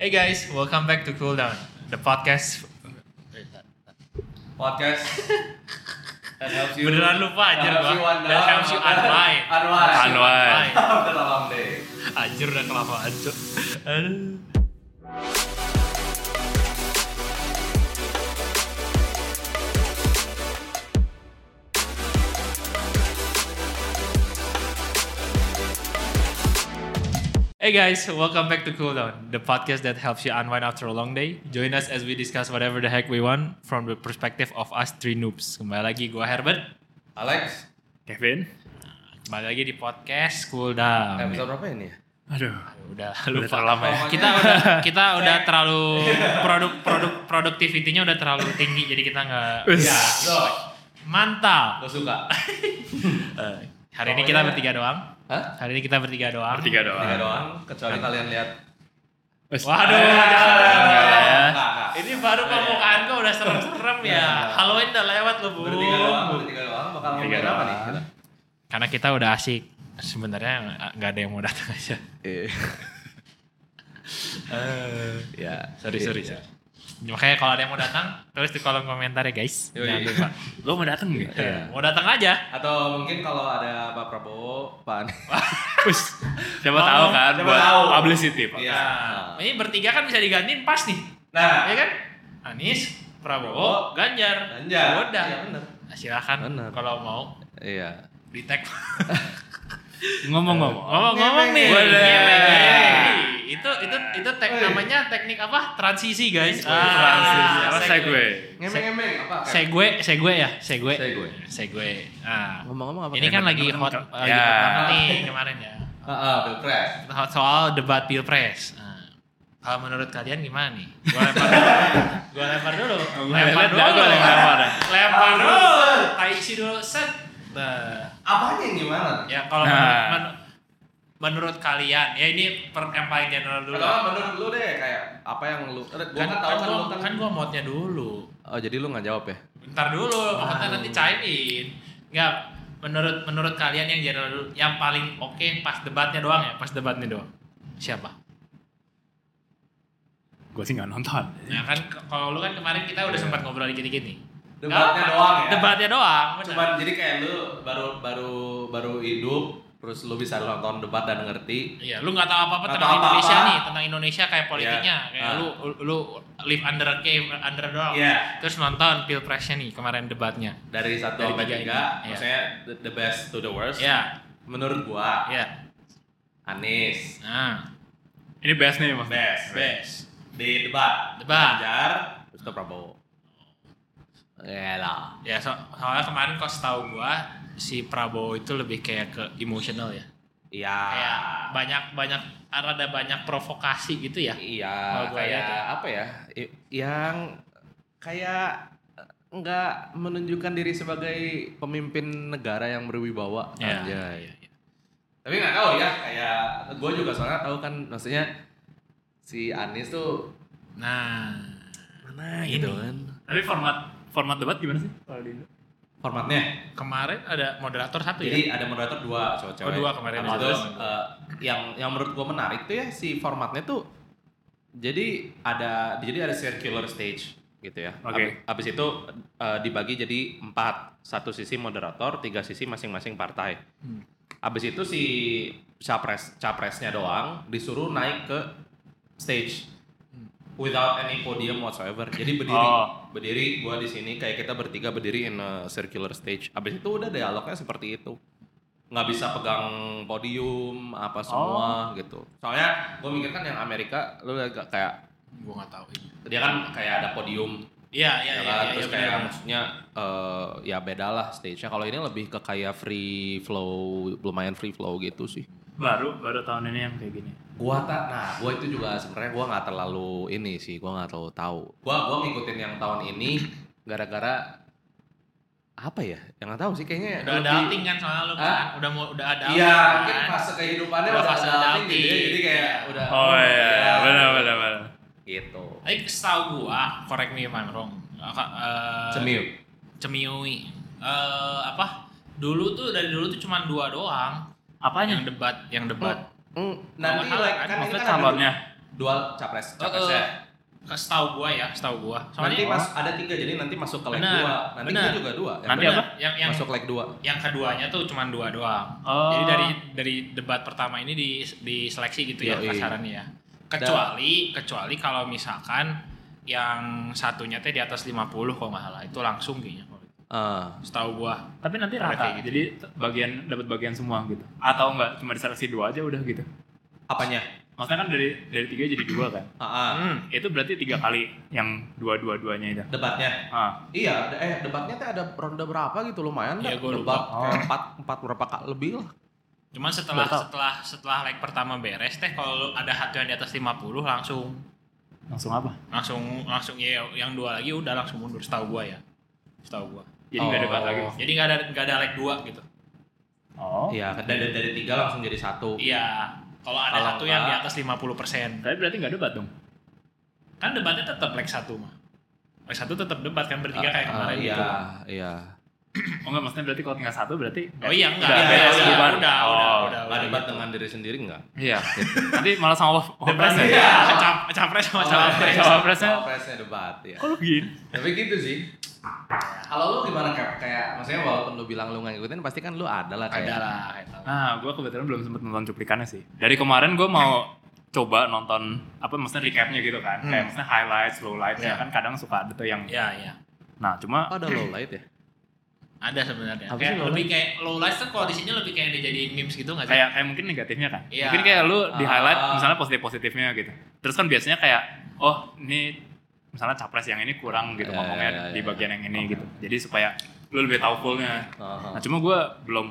Hey guys, welcome back to Cool Down, the podcast. podcast that helps you Beneran lupa anjir gua. That helps you unwind. unwind Unwind. after a long day Anjir udah kelamaan cuk. Aduh. Hey guys, welcome back to Cool Down, the podcast that helps you unwind after a long day. Join us as we discuss whatever the heck we want from the perspective of us three noobs. Kembali lagi gua Herbert. Alex Kevin? Kembali lagi di podcast Cool Down. episode berapa ini ya Aduh. Udah Udah lupa. terlalu lama ya. Kita udah kita udah terlalu produk produk produktivitinya udah terlalu tinggi jadi kita nggak ya so mantap. gue suka Eh, hari ini kita bertiga doang. Hah? Hari ini kita bertiga doang. Bertiga doang. tiga doang kecuali kalian lihat. Waduh, jangan. ya. Ini baru pembukaan kok udah serem-serem ya. Iya. Halloween udah lewat loh, Bu. bertiga doang bertiga doang bakal Bertiga ngomongin apa nih doang. kita Karena kita udah asik. Sebenarnya nggak ada yang mau datang aja. ya Sorry, sorry, sorry. Makanya kalau ada yang mau datang, tulis di kolom komentar ya guys. Yoi. Jangan lupa. Lo mau dateng gak? Iya. Mau datang aja. atau mungkin kalau ada Pak Prabowo Pak Anies Wis. Siapa Oh, tahu kan siapa buat tahu. publicity, Pak. Iya. Nah, ini bertiga kan bisa digantiin pas nih. nah Ya kan? Anies, Prabowo, Ganjar. Ganjar Udah. iya bener Nah, silakan kalau mau iya di tag. Ngomong-ngomong. Nih. Boleh. ngemeng, ngemeng. Itu itu itu tek namanya teknik apa? Transisi, guys. Transisi. Apa segue. segue? ngemeng-ngemeng apa Segue, segue ya, segue. Segue. Segue. Ah. ngomong-ngomong apa Ini kan lagi hot, lagi Ya. hot nih kemarin ya. ah ah, pilpres soal debat pilpres. Nah, kalau menurut kalian gimana nih? Gua lempar dulu. Gua lempar dulu. Lempar dulu. lempar ya. Lempar dulu. Tai isi dulu set. Nah, apanya yang gimana ya kalau Nah. menurut, men- menurut kalian, ya ini per, yang paling general dulu. Kalau menurut lu deh kayak apa yang lu gua kan, kan, kan, tahu kan, gua, lu kan, kan gua modnya dulu. Oh, jadi lu nggak jawab ya? Bentar dulu, maksudnya nanti chime in. Enggak, menurut menurut kalian yang general dulu, yang paling oke pas debatnya doang ya, pas debatnya doang. Siapa? Gue sih gak nonton. Ya kan kalau lu kan kemarin kita udah sempat ngobrol dikit-dikit nih. Debatnya apa, doang ya? Debatnya doang. benar. Cuman jadi kayak lu baru baru baru hidup terus lu bisa nonton debat dan ngerti. Iya, lu nggak tahu apa-apa Nggak tentang tahu apa-apa. Indonesia nih, tentang Indonesia kayak politiknya, Iya. kayak Ah. lu lu live under a cave, under doang. Iya. Terus nonton pilpresnya nih kemarin debatnya. Dari satu Dari sampai tiga. Iya. maksudnya the, the best to the worst. Iya, Menurut gua iya. Anies Nah, Ini best nih, Mas. best. best. Di debat. Debat. Ganjar, terus ke Prabowo. Yalah. Ya, so, soalnya kemarin kok setahu gua si Prabowo itu lebih kayak ke emosional ya. Iya. Kayak banyak banyak ada banyak provokasi gitu ya. Iya, kayak ya. apa ya? Yang kayak nggak menunjukkan diri sebagai pemimpin negara yang berwibawa. Ya, Anjay. iya, iya. Tapi nggak tahu ya, kayak gue juga soalnya tahu kan, maksudnya si Anies tuh Nah, mana gitu kan? Tapi format format debat gimana sih? Kalau di Indo? Formatnya. kemarin ada moderator satu ya. Jadi ada moderator dua cowok-cewek. Oh, dua kemarin ada. itu, eh, yang yang menurut gue menarik tuh ya si formatnya tuh jadi ada jadi ada circular stage gitu ya. Oke. Habis, habis itu eh, dibagi jadi empat, satu sisi moderator, tiga sisi masing-masing partai. Hmm. Habis itu si capres capresnya doang disuruh naik ke stage. Without any podium whatsoever. Jadi berdiri, Oh. berdiri gua di sini kayak kita bertiga berdiri in a circular stage. Habis itu udah dialognya seperti itu. Nggak bisa pegang podium apa semua gitu. Soalnya gue mikir kan yang Amerika lu lihat gak kayak Gua nggak tahu. dia kan kayak ada podium Iya, iya, ya iya. kan? iya, terus iya, kayak benar. maksudnya eh, ya beda lah stage-nya. Kalau ini lebih ke kayak free flow, lumayan free flow gitu sih. Baru baru tahun ini yang kayak gini. Gua tak, nah gua itu juga sebenarnya gua nggak terlalu ini sih, gua nggak terlalu tahu. Gua gua ngikutin yang tahun ini gara-gara apa ya? Yang nggak tahu sih kayaknya. Udah lebih- adulting kan soalnya lu kan. Udah mau udah ada Iya, kan. mungkin fase kehidupannya Udah udah fase adulting adulting. gitu ya. Jadi kayak udah Oh iya, ya, benar benar benar. Gitu. Tapi setahu gua, correct me if I'm wrong. Uh, Cemiu. Cemiui. Eh, apa? Dulu tuh dari dulu tuh cuma dua doang Apanya? yang debat, yang debat. Mm, nanti Kalau like kan, kan Maksudnya kan calonnya. Dua capres, Oh, capresnya. oh. Setahu gua ya, setahu gua. nanti Soalnya mas ada tiga jadi nanti masuk ke leg dua. Nanti benar. gue juga dua. Yang Nanti benar. apa? yang yang Masuk leg dua. yang keduanya tuh cuma dua doang. Oh. Jadi dari dari debat pertama ini di diseleksi gitu ya Yoi. kasarannya ya. Kecuali kecuali kalau misalkan yang satunya teh di atas 50 kalau nggak salah itu langsung kayaknya. Ah. Setahu gua. Tapi nanti rata. gitu. Jadi bagian dapat bagian semua gitu. Atau enggak cuma diseleksi dua aja udah gitu. apanya? Maksudnya kan dari dari tiga jadi dua kan. Ah, ah. Hmm. Itu berarti tiga kali yang dua dua duanya itu. Debatnya. Ah, Iya, eh debatnya tuh ada ronde berapa gitu lumayan. Iya, gua lupa. Debat kayak Oh. empat empat berapa kali lebih lah. Cuman setelah tahu. setelah setelah leg pertama beres teh kalau ada satu yang di atas 50 langsung langsung apa? langsung langsung ya yang dua lagi udah langsung mundur setahu gua ya. Setahu gua. Jadi nggak Oh. debat lagi. Jadi nggak ada nggak ada leg dua gitu. Oh. Iya, dari dari tiga langsung jadi satu. Iya. Kalau ada Kalau satu yang di atas 50%. Tapi berarti nggak debat dong. Kan debatnya tetap leg satu mah. Leg satu tetap debat kan bertiga kayak Ah, kemarin iya, gitu. iya. Oh enggak maksudnya berarti kalau tinggal satu berarti Oh iya enggak. Udah Iya, udah, udah, Oh. udah, udah, debat gitu. dengan diri sendiri enggak? Iya. Nanti malah sama wapres ya. Iya, cap- capres sama cawapres. Cawapresnya debat ya. kok lu gini? Tapi gitu sih. Kalau lu gimana kayak kayak maksudnya walaupun lu bilang lu nggak ngikutin pasti kan lu ada lah kayak. Ada lah. Nah, gue kebetulan belum sempat nonton cuplikannya sih. Dari kemarin gue mau coba nonton apa maksudnya recapnya gitu kan, Hmm. kayak maksudnya highlights, lowlights ya Iya. kan kadang suka ada tuh yang. Iya, iya. Nah, cuma Oh, ada low light ya? Ada sebenarnya. Kayak low lebih kayak low light tuh kalau di sini lebih kayak dijadiin memes gitu nggak sih? kayak kayak mungkin negatifnya kan. Iya. Mungkin kayak lu di highlight Ah. misalnya positif positifnya gitu. Terus kan biasanya kayak oh ini misalnya capres yang ini kurang gitu Iya, ngomongnya iya, iya, di iya. bagian yang ini gitu. Jadi supaya lu lebih tahu fullnya. Aha. Nah, cuma gue belum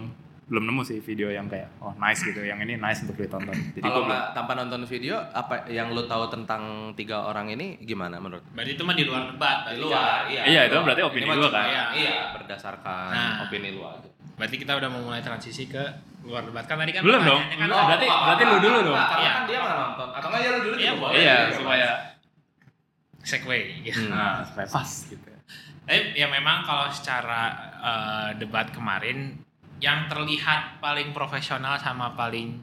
belum nemu sih video yang kayak oh nice gitu, yang ini nice untuk ditonton. Jadi Kalau nggak tanpa nonton video, apa yang lu tahu tentang tiga orang ini gimana menurut? Berarti itu mah di luar debat. Di luar, kan. iya. Iya, itu berarti opini cuma- kan. Iya, iya, berdasarkan Nah. opini lu aja. Berarti kita udah mau mulai transisi ke luar debat kan tadi kan Belum dong. kan Belum. berarti berarti lu dulu dong. Karena Iya. kan dia nggak nonton. Atau nggak ya lu dulu Iya, juga boleh. Iya, Iya, supaya segway gitu. Hmm. nah, supaya pas gitu. Tapi ya memang kalau secara eh, debat kemarin yang terlihat paling profesional sama paling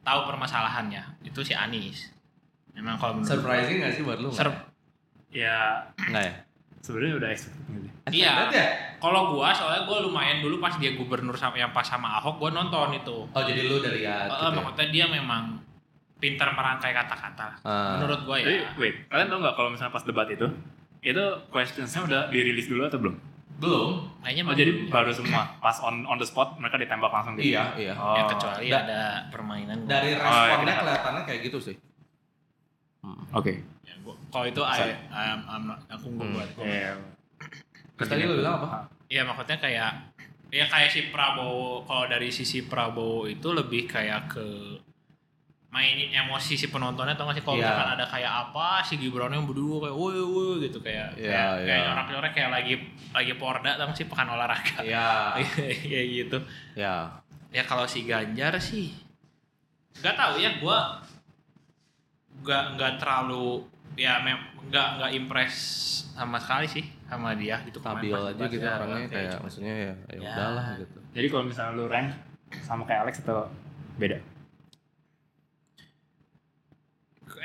tahu permasalahannya itu si Anies. Memang kalau menurut Surprising nggak sih buat lu? Ser- Ya Nggak ya? sebenarnya udah expected gitu. Iya. Expected ya? Kalau gua soalnya gua lumayan dulu pas dia gubernur sama yang pas sama Ahok gua nonton itu. Oh jadi lu udah lihat Eh, gitu ya? maksudnya dia memang pintar merangkai kata-kata. Ah. Menurut gua Jadi ya. wait, kalian tau nggak kalau misalnya pas debat itu itu questionsnya udah dirilis dulu atau belum? Belum. Kayaknya Oh jadi baru semua pas on on the spot mereka ditembak langsung gitu. Iya, iya. Oh. ya kecuali Da- ada permainan gua. Dari Oh, responnya iya, kenapa? kelihatannya kayak gitu sih. Oke. Ya, gua- kalau itu I, I'm, I'm not- aku nggak Hmm. buat. Iya. Terus tadi lu bilang apa? Iya maksudnya kayak ya kayak si Prabowo kalau dari sisi Prabowo itu lebih kayak ke mainin emosi si penontonnya atau nggak sih kalau Iya. misalkan ada kayak apa si Gibran yang berdua kayak woi woi gitu kayak Iya, kayak, iya. kayak nyorak-nyorak kayak lagi lagi porda tau nggak sih pekan olahraga Iya. kayak gitu Ya. ya kalau si Ganjar sih nggak tahu ya gua nggak nggak terlalu ya mem nggak nggak impress sama sekali sih sama dia gitu Stabil aja gitu ya, orangnya kayak cuma- maksudnya ya ya Ya. udahlah gitu. Jadi kalau misalnya lu rank sama kayak Alex atau beda?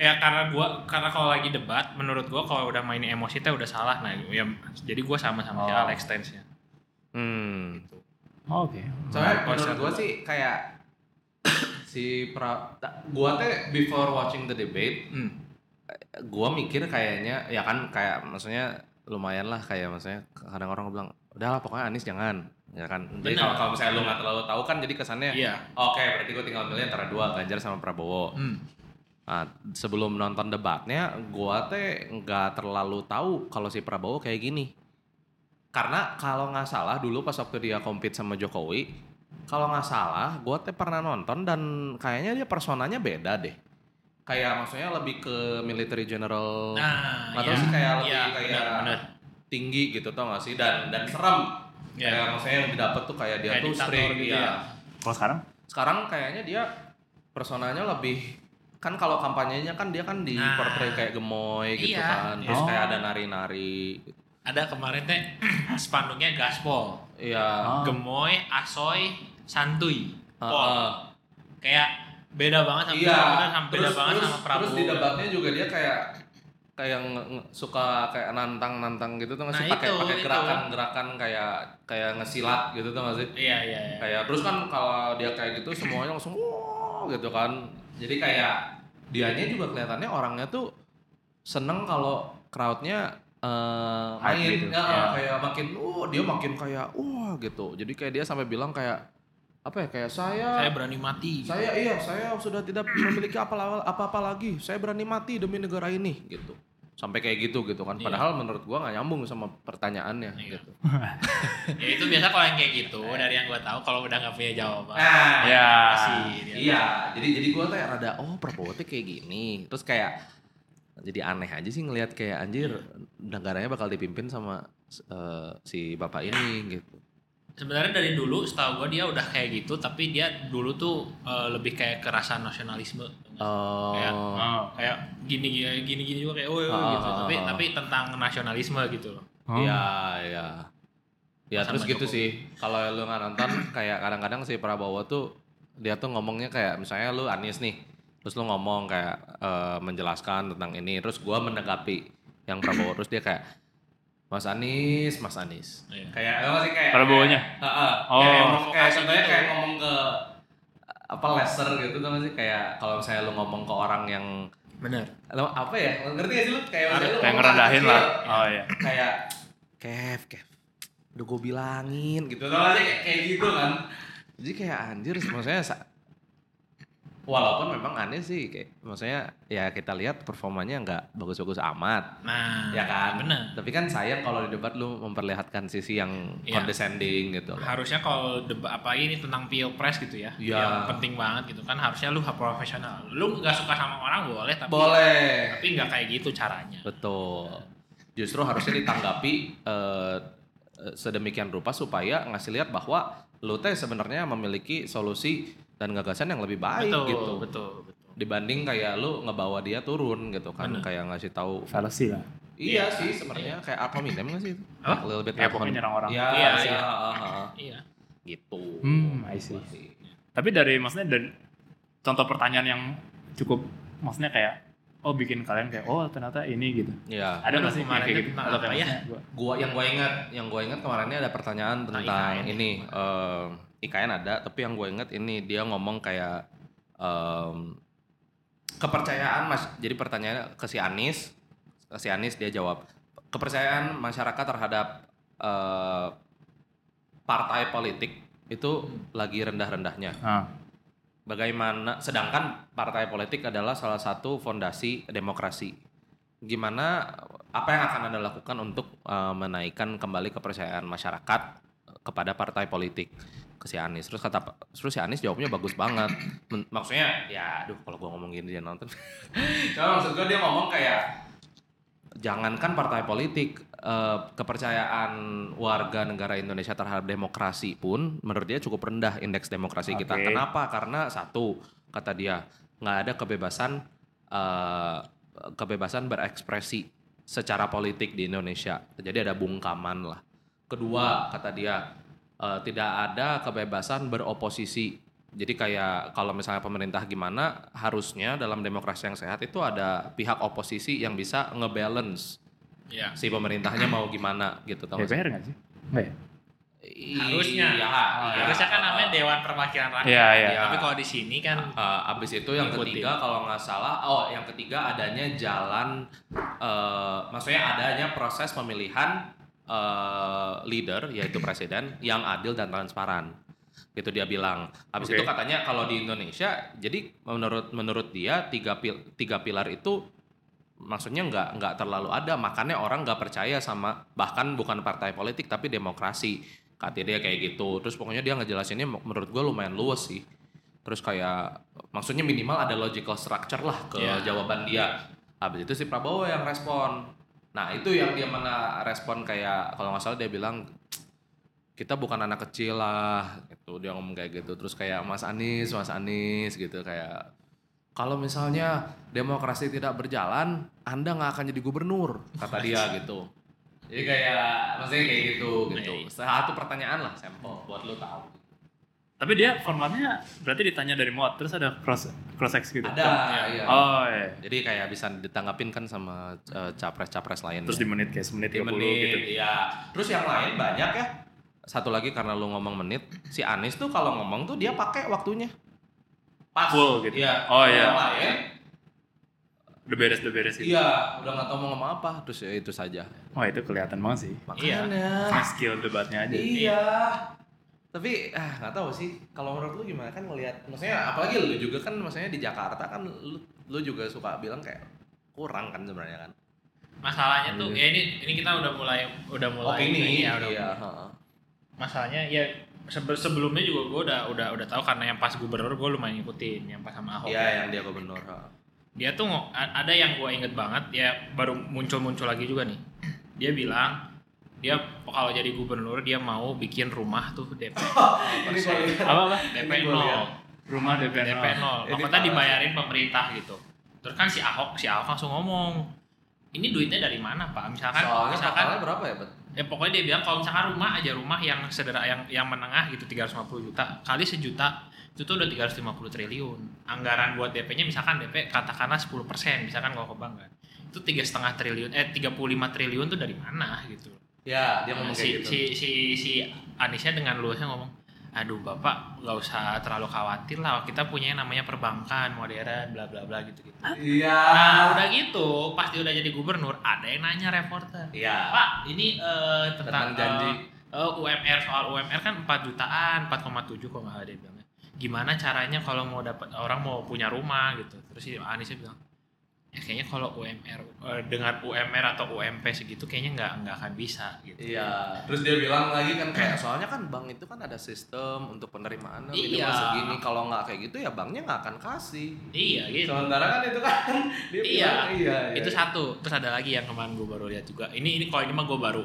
Ya karena gua karena kalau lagi debat menurut gua kalau udah main emosi teh udah salah nah ya jadi gua sama sama si Oh. Alex Tense nya Hmm. Oh, Oke. Soalnya Nah, menurut kalau gua sih kayak si pra ta- gua teh before watching the debate hmm. gua mikir kayaknya ya kan kayak maksudnya lumayan lah kayak maksudnya kadang orang bilang udahlah pokoknya Anies jangan ya kan jadi Benar. kalau kalau misalnya lu nggak terlalu tahu kan jadi kesannya iya oke berarti gua tinggal milih antara dua Ganjar sama Prabowo hmm. Nah, sebelum nonton debatnya, gua teh nggak terlalu tahu kalau si Prabowo kayak gini. Karena kalau nggak salah dulu pas waktu dia compete sama Jokowi, kalau nggak salah, gua teh pernah nonton dan kayaknya dia personanya beda deh. Kayak maksudnya lebih ke military general nah Nggak tahu iya. sih kayak lebih Iya, kayak benar. tinggi gitu tau gak sih dan dan serem. Iya. Kayak maksudnya yang didapat tuh kayak dia Kayak tuh strict gitu ya. ya. Kalau sekarang? Sekarang kayaknya dia personanya lebih kan kalau kampanyenya kan dia kan di Nah. portray kayak gemoy gitu Iya. kan. Terus Oh. kayak ada nari-nari. ada kemarin teh spanduknya gaspol Iya. Oh. gemoy asoy santuy Heeh. pol kayak beda banget sama Iya. bener, sama beda terus, banget terus, sama Prabowo. Terus di debatnya juga dia kayak kayak nge- suka kayak nantang-nantang gitu tuh nggak sih Nah, pakai pakai itu. gerakan-gerakan kayak kayak ngesilat gitu tuh nggak sih? Iya iya iya. Kayak terus kan kalau dia kayak gitu semuanya langsung wow gitu kan. Jadi kayak dianya juga kelihatannya orangnya tuh seneng kalau crowdnya eh, Hype main gitu, ya, ya. kayak makin uh dia makin kayak wah gitu. Jadi kayak dia sampai bilang kayak apa ya kayak saya Saya berani mati. saya iya saya sudah tidak memiliki apa apa lagi saya berani mati demi negara ini gitu sampai kayak gitu gitu kan Iya. padahal menurut gua nggak nyambung sama pertanyaannya Iya. gitu ya itu biasa kalau yang kayak gitu dari yang gue tahu kalau udah nggak punya jawaban. nah Ya. Dia. iya jadi jadi gua kayak rada oh Prabowo tuh kayak gini terus kayak jadi aneh aja sih ngelihat kayak anjir negaranya bakal dipimpin sama eh, si bapak ini gitu Sebenarnya dari dulu setahu gue dia udah kayak gitu tapi dia dulu tuh eh, lebih kayak kerasa nasionalisme. oh Kayak- Oh. Kayak gini gini gini gini juga kayak oh, oh, Ah, gitu. ah, Tapi ah. tapi tentang nasionalisme gitu loh. Oh. Iya, iya. Ya Sama terus gitu Jokowi. sih. Kalau lu nggak nonton, kayak kadang-kadang si Prabowo tuh dia tuh ngomongnya kayak misalnya lu Anies nih, terus lu ngomong kayak eh, menjelaskan tentang ini, terus gua menanggapi yang Prabowo, terus dia kayak Mas Anies, Mas Anies. Iya. Kayak apa sih kayak Prabowo-nya? Heeh. Oh. Kayak, ngomong- kayak contohnya gitu. kayak ngomong ke apa laser gitu tuh sih kayak kalau misalnya lu ngomong ke orang yang Bener. lu apa ya ngerti gak sih lu kayak misalnya lu Kayak ngerendahin lah. Oh iya. kayak Kev, Kev, udah gue bilangin gitu tau gak sih kayak, kayak gitu kan jadi kayak anjir maksudnya walaupun memang aneh sih kayak maksudnya ya kita lihat performanya nggak bagus-bagus amat Nah, ya kan Bener. tapi kan sayang kalau di debat lu memperlihatkan sisi yang Iya. condescending gitu loh. Harusnya kalau debat apa ini tentang pilpres gitu ya, Iya. yang penting banget gitu kan harusnya lu profesional. Lu nggak suka sama orang boleh tapi boleh tapi nggak kayak gitu caranya. betul justru harusnya ditanggapi eh, sedemikian rupa supaya ngasih lihat bahwa lu teh sebenarnya memiliki solusi dan gagasan yang lebih baik betul, gitu betul, betul. dibanding kayak lu ngebawa dia turun gitu kan Bener. kayak ngasih tahu Fallacy lah. iya sih sebenarnya kayak apa minem nggak sih itu Apa? A little bit Kayak pokoknya nyerang orang. iya Iya, iya iya. ah, ah, ah. Iya. gitu Hmm, I see. Tapi dari maksudnya dari contoh pertanyaan yang cukup maksudnya kayak oh bikin kalian kayak oh ternyata ini gitu. Iya. Ada nggak sih kemarin kayak gitu? Atau apa kayak ya? gua- gua yang gua ingat yang gua ingat kemarin ini ada pertanyaan Tentang ini eh, IKN ada tapi yang gua ingat ini dia ngomong kayak em, kepercayaan mas jadi pertanyaannya ke si Anis ke si Anis dia jawab kepercayaan masyarakat terhadap eh, partai politik itu lagi rendah-rendahnya. Ah, bagaimana sedangkan partai politik adalah salah satu fondasi demokrasi. Gimana apa yang akan anda lakukan untuk uh, menaikkan kembali kepercayaan masyarakat kepada partai politik ke si Anies terus kata terus si Anies jawabnya bagus banget Men- maksudnya ya aduh kalau gua ngomong gini dia nonton cuma maksud gua dia ngomong kayak jangankan partai politik eh, kepercayaan warga negara Indonesia terhadap demokrasi pun menurut dia cukup rendah indeks demokrasi kita. Oke. Kenapa? Karena satu kata dia nggak ada kebebasan eh, kebebasan berekspresi secara politik di Indonesia. Jadi ada bungkaman lah. Kedua kata dia eh, tidak ada kebebasan beroposisi. Jadi kayak kalau misalnya pemerintah gimana, harusnya dalam demokrasi yang sehat itu ada pihak oposisi yang bisa ngebalance Iya. si pemerintahnya mau gimana gitu sih? DPR nggak sih? Nggak ya? Harusnya. Iya, iya. Harusnya kan namanya Dewan Perwakilan Rakyat. Iya, iya. Iya. Tapi kalau di sini kan Eh, abis itu yang Ngikutin. ketiga kalau nggak salah, oh yang ketiga adanya jalan, eh, maksudnya adanya proses pemilihan eh, leader yaitu presiden yang adil dan transparan. Gitu dia bilang. Habis Oke. itu katanya kalau di Indonesia, jadi menurut menurut dia tiga pil, tiga pilar itu maksudnya nggak nggak terlalu ada, makanya orang nggak percaya sama bahkan bukan partai politik tapi demokrasi. Kata dia kayak gitu. Terus pokoknya dia ngejelasinnya menurut gue lumayan luas sih terus kayak maksudnya minimal ada logical structure lah ke Iya. jawaban dia habis itu si Prabowo yang respon nah itu yang dia mana respon kayak kalau nggak salah dia bilang kita bukan anak kecil lah gitu. Dia ngomong kayak gitu. Terus kayak Mas Anies Mas Anies gitu kayak kalau misalnya demokrasi tidak berjalan Anda nggak akan jadi gubernur kata dia gitu. Jadi kayak maksudnya kayak gitu gitu. Satu pertanyaan lah sampel buat lu tahu Tapi dia formatnya berarti ditanya dari mod terus ada cross cross X gitu. Ada, iya. Oh iya. Jadi kayak bisa ditanggapin kan sama eh, capres-capres lain. Terus di menit kayak semenit Di 30 menit, gitu. iya. Terus yang lain banyak ya. Satu lagi karena lu ngomong menit, si Anies tuh kalau ngomong tuh dia pakai waktunya. Pas. Full gitu. Iya. Oh, iya. Yang lain, Udah beres udah beres gitu. iya, udah nggak tahu mau ngomong apa. Terus ya itu saja. Wah itu kelihatan banget sih. Iya. Makanya. Skill debatnya aja. Iya. Tapi ah nggak tahu sih. Kalau menurut lu gimana kan ngelihat maksudnya apalagi lu juga kan maksudnya di Jakarta kan lu, lu juga suka bilang kayak kurang kan sebenarnya kan. Masalahnya tuh ya ini ini kita udah mulai udah mulai Opini ya udah iya, heeh. masalahnya ya sebe- sebelumnya juga gue udah udah udah tahu karena yang pas gubernur gue lumayan ngikutin yang pas sama Ahok Iya, yang dia gubernur. heeh. dia tuh ada yang gue inget banget ya baru muncul muncul lagi juga nih dia bilang dia kalau jadi gubernur dia mau bikin rumah tuh DP lihat. Apa apa? DP. 0 Rumah DP DP 0 Ini maksudnya dibayarin pemerintah gitu. Terus kan si Ahok si Ahok langsung ngomong ini duitnya dari mana pak? Misalkan Soalnya misalkan berapa ya, Bet? ya pokoknya dia bilang kalau misalkan rumah aja rumah yang sederhana yang yang menengah gitu 350 juta kali sejuta itu tuh udah 350 triliun. Anggaran buat DP-nya misalkan DP katakanlah 10% misalkan kalau ke bank kan. Itu tiga setengah triliun eh 35 triliun tuh dari mana gitu Ya, dia ngomong si, kayak gitu. si si si Anisnya dengan luasnya ngomong aduh bapak nggak usah terlalu khawatir lah kita punya yang namanya perbankan modern bla bla bla gitu gitu Iya. nah udah gitu pasti udah jadi gubernur ada yang nanya reporter Iya. Pak, ini eh, tentang, Tentang janji. eh, eh, UMR soal UMR kan 4 jutaan, 4,7 kok nggak ada dia bilang. Gimana caranya kalau mau dapat orang mau punya rumah gitu. Terus si Aniesnya bilang, ya kayaknya kalau UMR eh, dengan UMR atau UMP segitu kayaknya nggak nggak akan bisa gitu. Iya. Terus dia bilang lagi kan kayak soalnya kan bank itu kan ada sistem untuk penerimaan minimal Iya. segini. Kalau nggak kayak gitu ya banknya nggak akan kasih. Iya gitu. Sementara kan itu kan dia Iya. bilang, iya, iya. Itu satu. Terus ada lagi yang kemarin gue baru lihat juga. Ini ini kalau ini mah gue baru.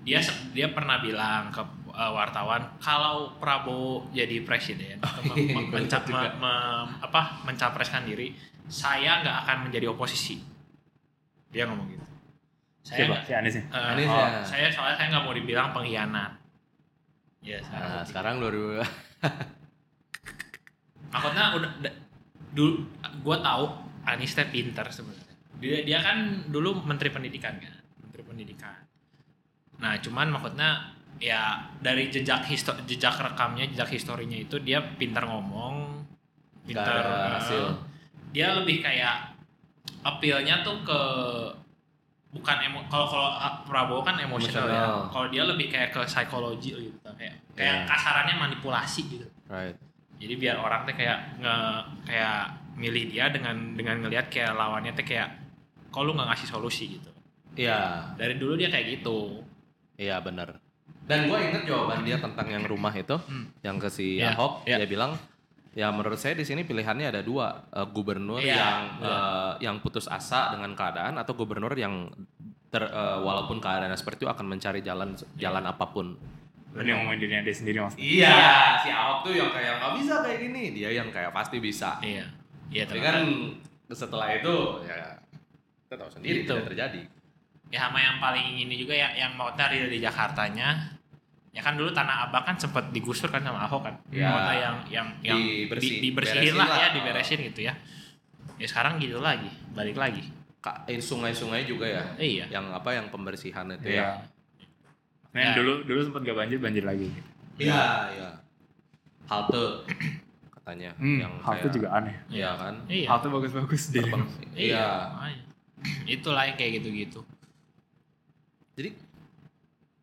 Dia dia pernah bilang ke uh, wartawan kalau Prabowo jadi presiden mem- iya, me- apa mencapreskan diri, saya nggak akan menjadi oposisi. Dia ngomong gitu. Saya Siapa? nggak- Si Anies ya? eh, Anies oh, ya. saya soalnya saya nggak mau dibilang pengkhianat. Ya, Nah, sekarang 2000 maksudnya udah da- dulu gue tahu Anies teh pinter sebenarnya dia dia kan dulu menteri pendidikan kan menteri pendidikan nah cuman maksudnya ya dari jejak histo jejak rekamnya jejak historinya itu dia pinter ngomong ada eh, hasil. Dia lebih kayak appealnya tuh ke bukan emo kalau kalau ah, Prabowo kan emosional ya kalau dia lebih kayak ke psikologi gitu kayak kayak Iya. kasarannya manipulasi gitu right. jadi biar orang teh kayak nge kayak milih dia dengan dengan ngelihat kayak lawannya teh kayak kok lu nggak ngasih solusi gitu Iya, dari dulu dia kayak gitu iya benar. Dan gue inget jawaban dia tentang yang rumah itu, Hmm. yang ke si Iya, Ahok, iya. dia bilang, ya menurut saya di sini pilihannya ada dua, Eh, gubernur Iya, yang iya. eh, yang putus asa dengan keadaan atau gubernur yang ter, eh, walaupun keadaannya seperti itu akan mencari jalan jalan apa pun. Ini ngomongin dirinya dia sendiri mas. Iya, si Ahok tuh yang kayak nggak bisa kayak gini, dia yang kayak pasti bisa. iya iya Tapi kan setelah itu ya kita tahu sendiri Itu. tidak terjadi. ya sama yang paling ini juga ya yang mau dari di Jakartanya ya kan dulu tanah abang kan sempat digusur kan sama Ahok kan Iya. Maksudnya yang yang yang Dibersih- di- dibersihin beresin lah, lah. ya diberesin gitu ya ya sekarang gitu lagi balik lagi eh, sungai-sungai juga ya, iya yang apa yang pembersihan itu Iya. ya. Nah, Ya. dulu dulu sempat gak banjir banjir lagi. Iya, iya. Halte katanya Hmm, yang halte kayak- juga aneh. Iya kan? iya Halte bagus-bagus deh. Iya Iya. itulah yang kayak gitu-gitu Jadi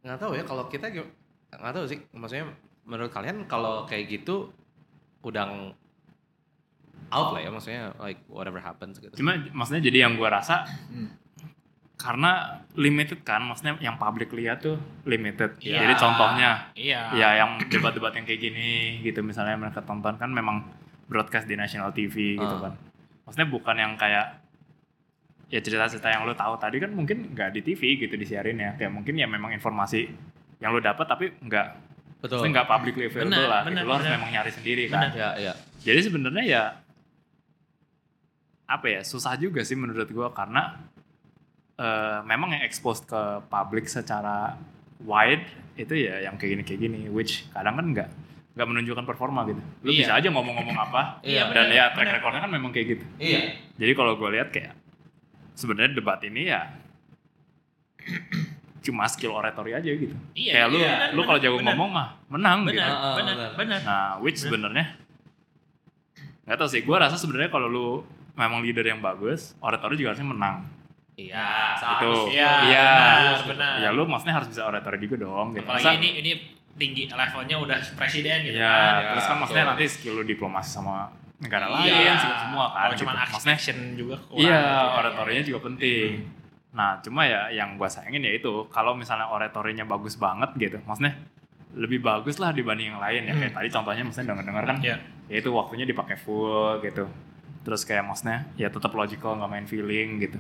nggak tahu ya kalau kita nggak tahu sih maksudnya menurut kalian kalau kayak gitu udah ng- out lah ya maksudnya like whatever happens gitu. Cuma maksudnya jadi yang gua rasa Hmm. karena limited kan, maksudnya yang publik lihat tuh limited. Iya. Jadi contohnya iya ya yang debat-debat yang kayak gini gitu misalnya mereka tonton kan memang broadcast di national TV gitu Ah. kan. Maksudnya bukan yang kayak ya cerita-cerita yang lo tahu tadi kan mungkin nggak di TV gitu disiarin ya. Kayak mungkin ya memang informasi yang lo dapat tapi nggak Betul. nggak publicly available Benar, lah. benar, gitu. Lo harus memang nyari sendiri kan. Ya, ya. Jadi sebenarnya ya apa ya susah juga sih menurut gua karena eh, memang yang expose ke publik secara wide itu ya yang kayak gini kayak gini which kadang kan nggak nggak menunjukkan performa gitu. Lu Iya. bisa aja ngomong-ngomong apa, Iya, dan ya track recordnya kan memang kayak gitu. Iya. Jadi kalau gue lihat kayak sebenarnya debat ini ya cuma skill oratory aja gitu. Iya, kayak lu iya, lu benar, kalau jago benar. ngomong mah menang gitu. benar Heeh, benar benar. Nah, which Benar. sebenarnya nggak tahu sih. Gue rasa sebenarnya kalau lu memang leader yang bagus, oratory juga harusnya menang. Iya. Itu. Iya, Iya. benar, benar. Ya lu maksudnya harus bisa oratory juga dong. Gitu. apalagi Masa- ini ini tinggi levelnya udah presiden gitu Iya, kan Ya, terus kan maksudnya betul. nanti skill lu diplomasi sama negara Iya. lain, semua kan. kalau cuma gitu. Maksudnya action juga kurang Iya, gitu ya. oratorinya juga penting. Nah, cuma ya yang gua sayangin ya itu kalau misalnya oratorinya bagus banget gitu, maksudnya lebih bagus lah dibanding yang lain ya. Kayak Hmm. tadi contohnya maksudnya dengar-dengar kan, Iya. ya itu waktunya dipakai full gitu. Terus kayak maksudnya ya tetap logical nggak main feeling gitu.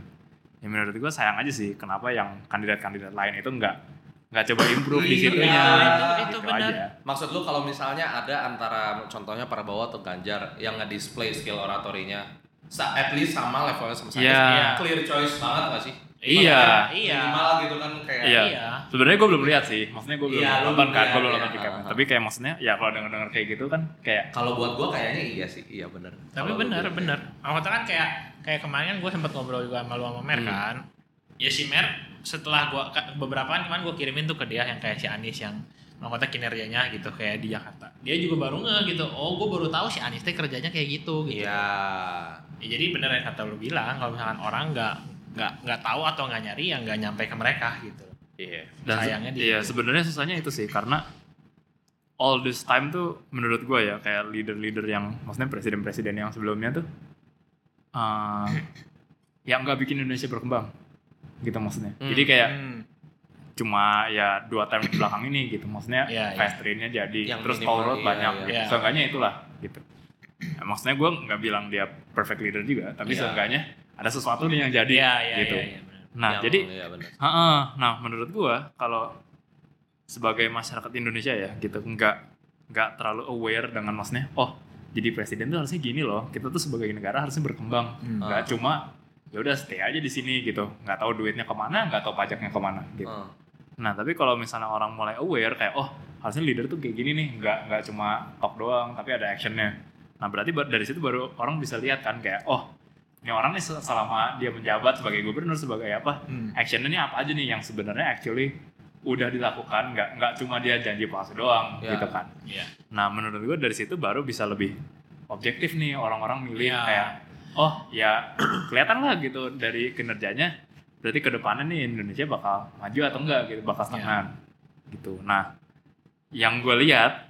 Ya menurut gua sayang aja sih kenapa yang kandidat-kandidat lain itu nggak nggak coba improve di Iya, situnya. itu- itu Gitu benar. aja. Maksud lu kalau misalnya ada antara contohnya Prabowo atau Ganjar yang nge-display skill oratorinya at least sama levelnya sama saya. Iya. Clear choice banget gak sih? Iya. iya Minimal gitu kan kayak Iya. iya Sebenarnya gue belum lihat sih, maksudnya gue belum Iya, lu nonton kan, gue belum nonton recap. Ah. Tapi kayak maksudnya ya kalau denger-denger kayak gitu kan kayak kalau buat gua kayaknya iya sih, iya bener. tapi benar benar maksudnya kan kayak kayak kemarin kan gue sempat ngobrol juga sama lu sama Mer Hmm. kan ya si Mer setelah gue beberapa kan kemarin gue kirimin tuh ke dia yang kayak si Anis yang maksudnya kinerjanya gitu kayak di Jakarta dia juga baru nge gitu oh gue baru tahu si Anis teh kerjanya kayak gitu gitu Iya. Ya, jadi bener yang kata lu bilang kalau misalkan orang nggak nggak nggak tahu atau nggak nyari ya nggak nyampe ke mereka gitu Iya. Dan Sayangnya di- iya sebenarnya susahnya itu sih karena all this time tuh menurut gue ya kayak leader-leader yang maksudnya presiden-presiden yang sebelumnya tuh eh yang nggak bikin Indonesia berkembang gitu maksudnya. Hmm. Jadi kayak Hmm. Cuma ya dua tahun ke belakang ini gitu maksudnya Iya, iya. fast trainnya jadi Yang terus road iya, banyak iya. gitu. Iya. Seenggaknya itulah gitu. Nah, maksudnya gue nggak bilang dia perfect leader juga, tapi Iya. seenggaknya ada sesuatu nih yang jadi Iya iya gitu. iya, iya, bener. Nah, Yang- jadi iya bener. Heeh. Nah, menurut gua kalau sebagai masyarakat Indonesia ya gitu nggak nggak terlalu aware dengan maksudnya oh jadi presiden tuh harusnya gini loh kita tuh sebagai negara harusnya berkembang Hmm. nggak Ah. cuma ya udah stay aja di sini gitu nggak tahu duitnya ke mana nggak tahu pajaknya ke mana gitu Heeh. nah tapi kalau misalnya orang mulai aware kayak oh harusnya leader tuh kayak gini nih nggak nggak cuma talk doang tapi ada actionnya nah berarti dari situ baru orang bisa lihat kan kayak oh ini orang nih sel- selama dia menjabat sebagai gubernur sebagai apa Hmm. actionnya ini apa aja nih yang sebenarnya actually udah dilakukan nggak nggak cuma dia janji palsu doang Ya. gitu kan Iya. nah menurut gue dari situ baru bisa lebih objektif nih orang-orang milih Iya. kayak oh. Ya kelihatan lah gitu dari kinerjanya. Berarti ke depannya nih Indonesia bakal maju atau enggak gitu bakal stagnan gitu. Nah yang gue lihat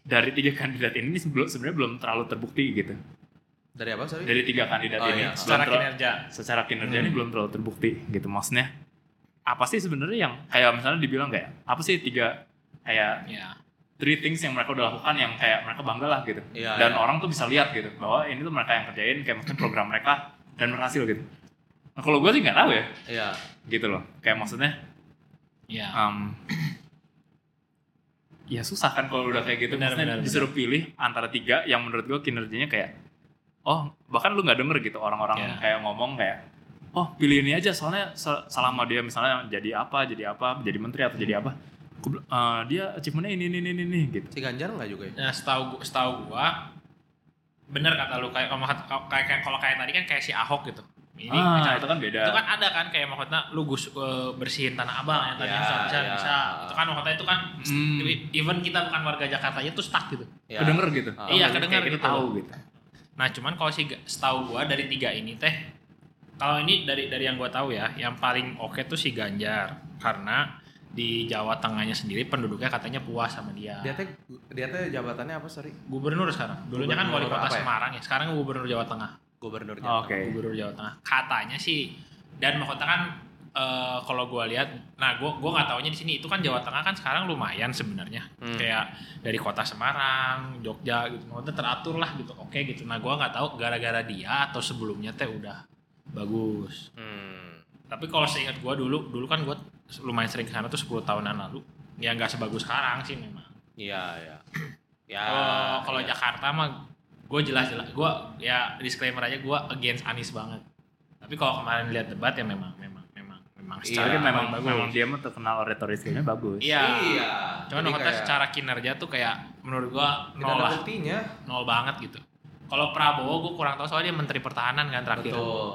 dari tiga kandidat ini sebelum sebenarnya belum terlalu terbukti gitu. Dari apa sorry? dari tiga kandidat Oh, ini. iya. secara terlalu- kinerja. secara kinerja Hmm. ini belum terlalu terbukti gitu. Maksudnya apa sih sebenarnya yang kayak misalnya dibilang kayak apa sih tiga kayak ya three things yang mereka udah lakukan yang kayak mereka bangga lah gitu. Iya, dan iya. orang tuh bisa lihat gitu bahwa ini tuh mereka yang kerjain kayak maksudnya program mereka dan berhasil gitu. Nah, kalau gue sih nggak tahu ya. Iya. gitu loh. Kayak maksudnya ya um, ya susah kan kalau udah kayak gitu. Benar, maksudnya benar, disuruh pilih antara tiga yang menurut gue kinerjanya kayak oh bahkan lu nggak denger gitu orang-orang Ya. kayak ngomong kayak oh pilih ini aja soalnya se- selama dia misalnya jadi apa jadi apa jadi menteri atau jadi apa "Eh, dia achievementnya ini ini ini ini gitu Si Ganjar nggak juga ya? nah setahu gua- setahu gua bener kata lu kayak kalau kayak kayak kalau kayak tadi kan kayak si Ahok gitu ini ah misalnya- itu kan beda itu kan ada kan kayak maksudnya lu gus eh, bersihin tanah abang yang tadi Ya, bisa bisa ya. bisa itu kan maksudnya itu kan Hmm. even kita bukan warga Jakarta aja tuh stuck gitu Ya. kedenger gitu Ah. Iya, Kayak kedenger gitu. tahu gitu nah cuman kalau si setahu gua dari tiga ini teh kalau ini dari dari yang gua tahu ya yang paling oke tuh si Ganjar karena di Jawa Tengahnya sendiri penduduknya katanya puas sama dia. Dia teh dia teh jabatannya apa sorry? gubernur sekarang. Dulunya kan wali kota ya? Semarang ya sekarang gubernur Jawa Tengah. Gubernur Oh, Jawa oke. Gubernur Jawa Tengah. Katanya sih dan mahkota kan eh, kalau gue lihat nah gue gua nggak taunya di sini. Itu kan Jawa Tengah kan sekarang lumayan sebenarnya. Hmm. kayak dari kota Semarang Jogja gitu. Maksudnya teratur lah gitu. Oke gitu. Nah gue nggak tahu gara-gara dia atau sebelumnya teh udah bagus. Hmm. tapi kalau seingat gue dulu dulu kan gue lumayan sering ke sana tuh 10 tahunan lalu ya nggak sebagus sekarang sih memang Iya, iya. Ya. kalau kalau iya. Jakarta mah gue jelas-jelas gue ya disclaimer aja gue against Anies banget tapi kalau kemarin lihat debat ya memang memang memang memang Iya, secara memang bagus. memang dia mah terkenal oratory skillnya bagus Iya. Iya. Cuman Jadi secara kinerja tuh kayak menurut gua tidak nol lah, buktinya. nol banget gitu. Kalau Prabowo gua kurang tahu soalnya dia Menteri Pertahanan kan terakhir. Betul.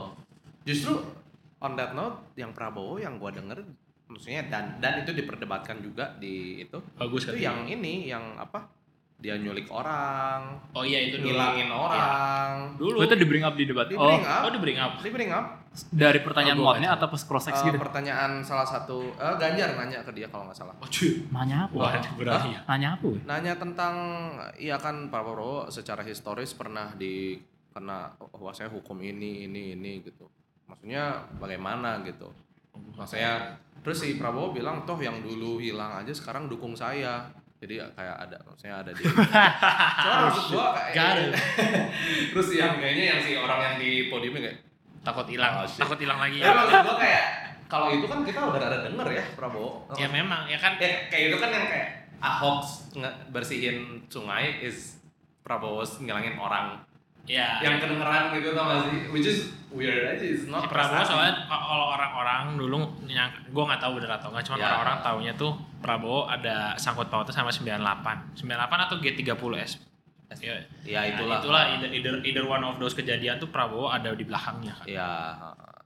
Justru on that note yang Prabowo yang gua denger maksudnya dan dan itu diperdebatkan juga di itu Bagus itu yang ini yang apa dia nyulik orang Oh iya itu dulu. ngilangin orang Dulu. Oh, itu di bring up di debat. di Oh, bring up Oh di bring up. di bring up dari pertanyaan Oh, muatnya atau pas cross sex Eh, gitu? pertanyaan salah satu eh, Ganjar nanya ke dia kalau nggak salah Oh cuy. Nanya apa? Wah berani ya. Nanya apa? nanya tentang iya kan Pak Prabowo secara historis pernah di kena wah saya hukum ini ini ini gitu maksudnya bagaimana gitu maksudnya terus si Prabowo bilang toh yang dulu hilang aja sekarang dukung saya jadi kayak ada maksudnya ada di Cuma maksud gua kayak terus yang kayaknya yang si orang yang di podiumnya kayak Takut hilang. Oh, takut hilang lagi. ya maksud gua kayak kalau itu kan kita udah ada denger ya Prabowo Ya memang ya kan. ya kayak itu kan yang kayak Ahok bersihin sungai is Prabowo ngilangin orang Ya. yang kedengeran gitu tau gak sih which is weird aja is not si Prabowo prestasi. soalnya ka- kalau orang-orang dulu yang gue nggak tahu bener atau nggak cuma Ya. orang-orang taunya tuh Prabowo ada sangkut pautnya sama 98 98 atau G30S ya, ya nah, itulah itulah either, either, either one of those kejadian tuh Prabowo ada di belakangnya kan ya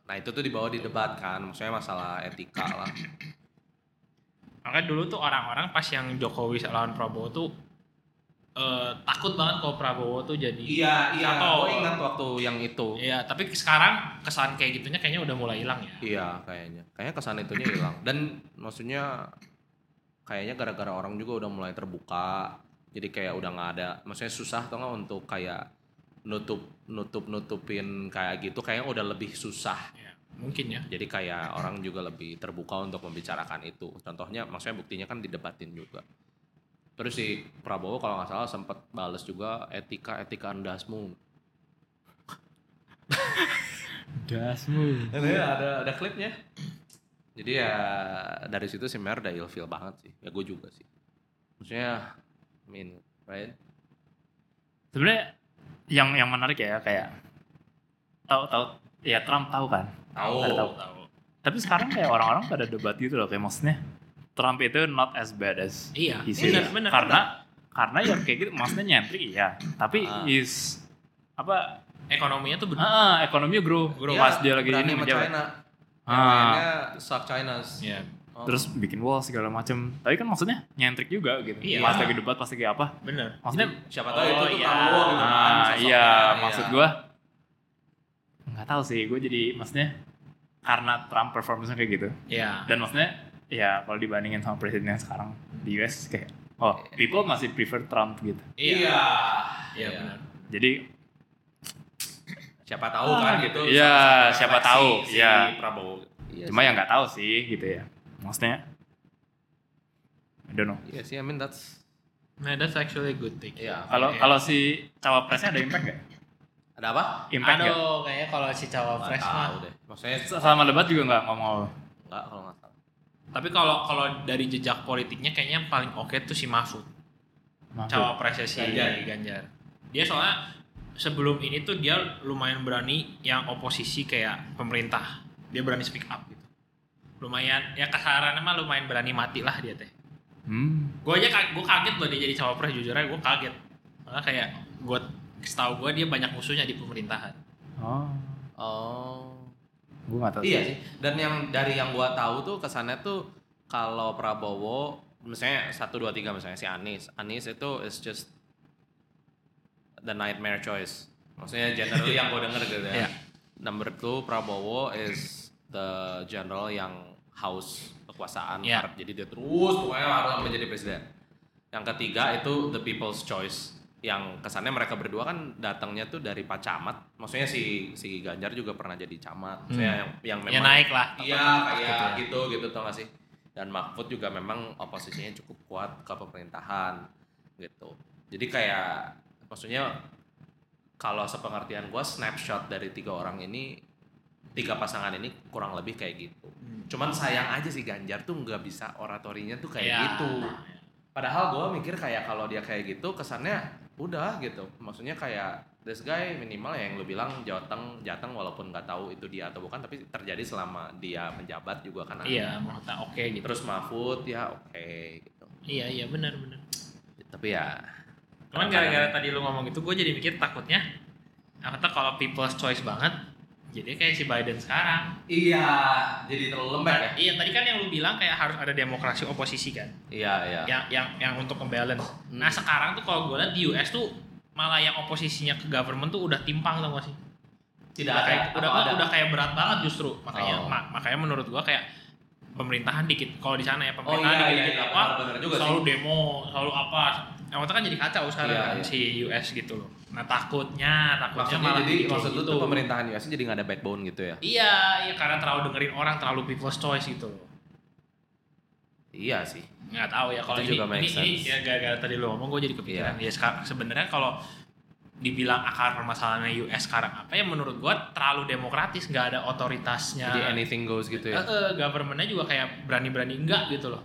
nah itu tuh dibawa di debat kan maksudnya masalah etika lah makanya dulu tuh orang-orang pas yang Jokowi lawan Prabowo tuh eh, takut banget kalau Prabowo tuh jadi iya iya. Atau- gue ingat waktu yang itu. Ya tapi sekarang kesan kayak gitunya kayaknya udah mulai hilang ya? Iya kayaknya. Kayaknya kesan itunya hilang. Dan maksudnya kayaknya gara-gara orang juga udah mulai terbuka. Jadi kayak udah nggak ada maksudnya susah tuh nggak untuk kayak nutup nutup nutupin kayak gitu. Kayaknya udah lebih susah. Ya, mungkin ya. Jadi kayak orang juga lebih terbuka untuk membicarakan itu. Contohnya maksudnya buktinya kan didebatin juga terus si Prabowo kalau nggak salah sempat bales juga etika etika andasmu Dasmu. ada ada ada klipnya jadi ya dari situ si Mer udah ilfeel banget sih ya gue juga sih maksudnya I mean right Sebenarnya yang yang menarik ya kayak tahu tahu ya Trump tahu kan. tahu. tahu Tapi sekarang kayak orang-orang pada debat gitu loh kayak maksudnya Trump itu not as bad as iya he benar says. benar karena karena ya kayak gitu maksudnya nyentrik iya tapi Ah. is apa ekonominya tuh benar ah, ekonominya grow, Grow. Iya, pas dia lagi ini sama menjawab. China Ah. yang lainnya suck Chinas ya Oh. terus bikin wall segala macem tapi kan maksudnya nyentrik juga gitu Iya. pas lagi debat pas lagi apa benar maksudnya siapa tahu Oh, itu tuh iya. Prabowo gitu ah iya iya. maksud gua nggak tahu sih gue jadi maksudnya karena Trump performance kayak gitu ya dan maksudnya ya kalau dibandingin sama presiden yang sekarang di US kayak oh people masih prefer Trump gitu. Iya. Iya. Iya benar. Jadi siapa tahu kan gitu. Iya, siapa tahu, si iya. Prabowo. Iya cuma sih. ya nggak tahu sih gitu ya. Maksudnya I don't know. Iya sih I mean that's nah that's actually a good thing iya. Kalau Iya. kalau si cawapresnya ada impact nggak? Ada apa? Impact nggak? Aduh, kayaknya kalau si cawapres Nggak mah deh. Maksudnya selama debat juga nggak ngomong enggak kalau nggak Tapi kalau kalau dari jejak politiknya kayaknya yang paling oke tuh si Mahfud, Mahfud. cawapresnya si Ganjar. Ganjar. Dia soalnya sebelum ini tuh dia lumayan berani yang oposisi kayak pemerintah. Dia berani speak up gitu. Lumayan ya kasarannya mah lumayan berani mati lah dia teh. hmm. Gue aja gue kaget loh dia jadi cawapres jujur aja gue kaget. Soalnya kayak gue setahu gue dia banyak musuhnya di pemerintahan. oh oh gue nggak tahu Iya sih. Dan yang dari yang gua tahu tuh kesannya tuh kalau Prabowo misalnya satu dua tiga misalnya si Anies, Anies itu is just the nightmare choice. Maksudnya generally yang gua denger gitu ya. Iya. Number two Prabowo is the general yang haus kekuasaan, harap jadi dia terus pokoknya harus sampai jadi presiden. Yang ketiga itu the people's choice yang kesannya mereka berdua kan datangnya tuh dari Pak Camat. Maksudnya si si Ganjar juga pernah jadi camat. Maksudnya yang yang Ya memang naik lah. Iya kayak Gitu ya. gitu gitu tau gak sih? Dan Mahfud juga memang oposisinya cukup kuat ke pemerintahan gitu. Jadi kayak maksudnya kalau sepengertian gua snapshot dari tiga orang ini tiga pasangan ini kurang lebih kayak gitu. Hmm. Cuman sayang aja sih Ganjar tuh nggak bisa oratorinya tuh kayak Ya. gitu. Padahal gua mikir kayak kalau dia kayak gitu kesannya udah gitu. Maksudnya kayak this guy minimal ya yang lu bilang jateng jateng walaupun nggak tahu itu dia atau bukan tapi terjadi selama dia menjabat juga kan. Iya, maksudnya oke gitu. Terus Mahfud ya oke gitu. Iya iya benar benar. Tapi ya Cuman gara-gara tadi lu ngomong itu gue jadi mikir takutnya kata kalau people's choice banget jadi kayak si Biden sekarang. iya jadi terlalu lembek ya. Iya tadi kan yang lu bilang kayak harus ada demokrasi oposisi kan. Iya iya. Yang yang yang untuk ngebalance. Hmm. Nah sekarang tuh kalau gue lihat di US tuh malah yang oposisinya ke government tuh udah timpang tau gak sih? Tidak udah ada. kayak udah ada? udah kayak berat banget justru makanya Oh. ma- makanya menurut gua kayak pemerintahan dikit kalau di sana ya Oh pemerintahan iya dikit, iya, dikit iya apa benar juga selalu sih. demo selalu apa yang waktu kan jadi kacau sekarang Iya, kan iya. si US gitu loh nah takutnya takutnya Maksudnya malah jadi kayak maksud lu gitu. tuh pemerintahan US jadi nggak ada backbone gitu ya? iya iya karena terlalu dengerin orang terlalu people's choice gitu loh Iya sih. nggak tahu ya kalau ini juga ini, ini ya gara-gara tadi lu ngomong gue jadi kepikiran Iya. ya sebenarnya kalau dibilang akar permasalahannya US sekarang apa ya menurut gua terlalu demokratis nggak ada otoritasnya Jadi anything goes gitu Eh, ya. eh, governmentnya juga kayak berani-berani enggak gitu loh.